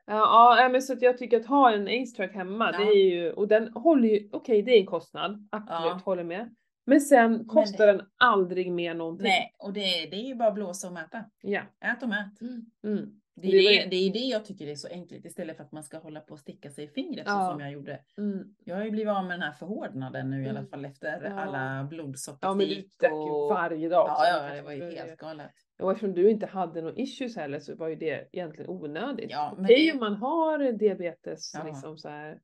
Ja, ja, men så att jag tycker att ha en Ace Track hemma, det Ja. är ju, och den håller ju, okej det är en kostnad, absolut, Ja. håller med. Men sen kostar den aldrig mer någonting. Nej, och det, det är ju bara att blåsa och mäta. Ja. Ät och mät. Mm. Det är Det det, är det jag tycker är så enkelt istället för att man ska hålla på och sticka sig i fingret Ja. så som jag gjorde. Mm. Jag har ju blivit av med den här förhårdnaden nu i alla Mm. fall efter Ja. alla Ja men du drack ju varje dag. Ja, ja, det var ju helt galet. Och eftersom du inte hade några issues heller så var ju det egentligen onödigt. Ja, men Okej om man har diabetes, Ja. liksom så här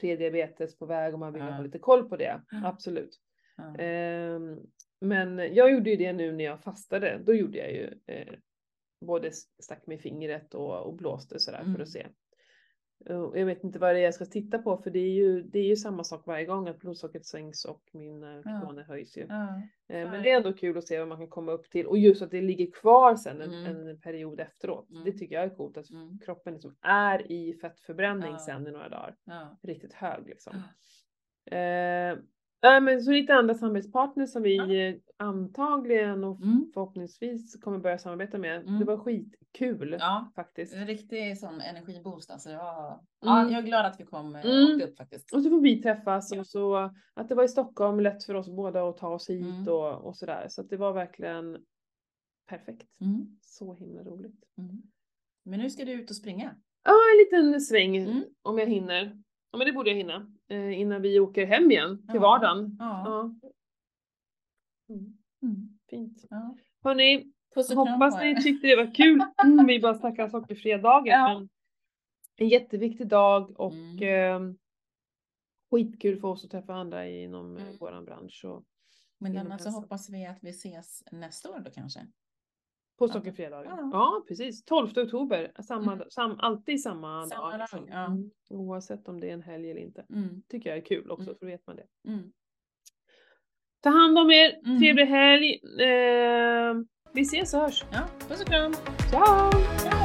prediabetes på väg och man vill Ja. ha lite koll på det. Absolut. Ja. Ehm, men jag gjorde ju det nu när jag fastade. Då gjorde jag ju eh, både stack med fingret och, och blåste sådär för Mm. att se. Och jag vet inte vad det är jag ska titta på för det är ju, det är ju samma sak varje gång att blodsockret sänks och min eh, Ja. höjs ju. Ja. Eh, Men det är ändå kul att se vad man kan komma upp till och just att det ligger kvar sen en, Mm. en period efteråt. Mm. Det tycker jag är coolt att Mm. kroppen liksom är i fettförbränning Ja. sen i några dagar. Riktigt hög liksom. Eh, nej, men så lite andra samarbetspartnners som vi Ja. antagligen och Mm. förhoppningsvis kommer börja samarbeta med. Mm. Det var skitkul Ja, faktiskt. en riktig sån energiboost. Alltså jag, ja, Mm. jag är glad att vi kom eh, Mm. upp faktiskt. Och så får vi träffas Ja. och så att det var i Stockholm, lätt för oss båda att ta oss hit Mm. och, och sådär. Så att det var verkligen perfekt. Mm. Så himla roligt. Mm. Men nu ska du ut och springa. Ja, en liten sväng om jag hinner. Ja men det borde jag hinna. Eh, innan vi åker hem igen till Ja. vardagen. Ja. Ja. Mm, Mm. fint. Ja. Hörni, hoppas ni tyckte det var kul. Mm, vi bara snackar sockerfria dagar. Ja. Men en jätteviktig dag och Mm. eh, skitkul för oss att träffa andra inom mm. Mm. våran bransch. Och Men annars så hoppas vi att vi ses nästa år då kanske. På dagar. Ja. Ja. precis. 12 oktober. Samma, Mm. sam, alltid samma, Samma dag. liksom. ja. Mm. Oavsett om det är en helg eller inte. Mm. Tycker jag är kul också, Mm. så vet man det. Mm. Ta hand om er, Mm. trevlig helg. Eh, vi ses och hörs. Ja, puss och kram. Ciao! Ciao.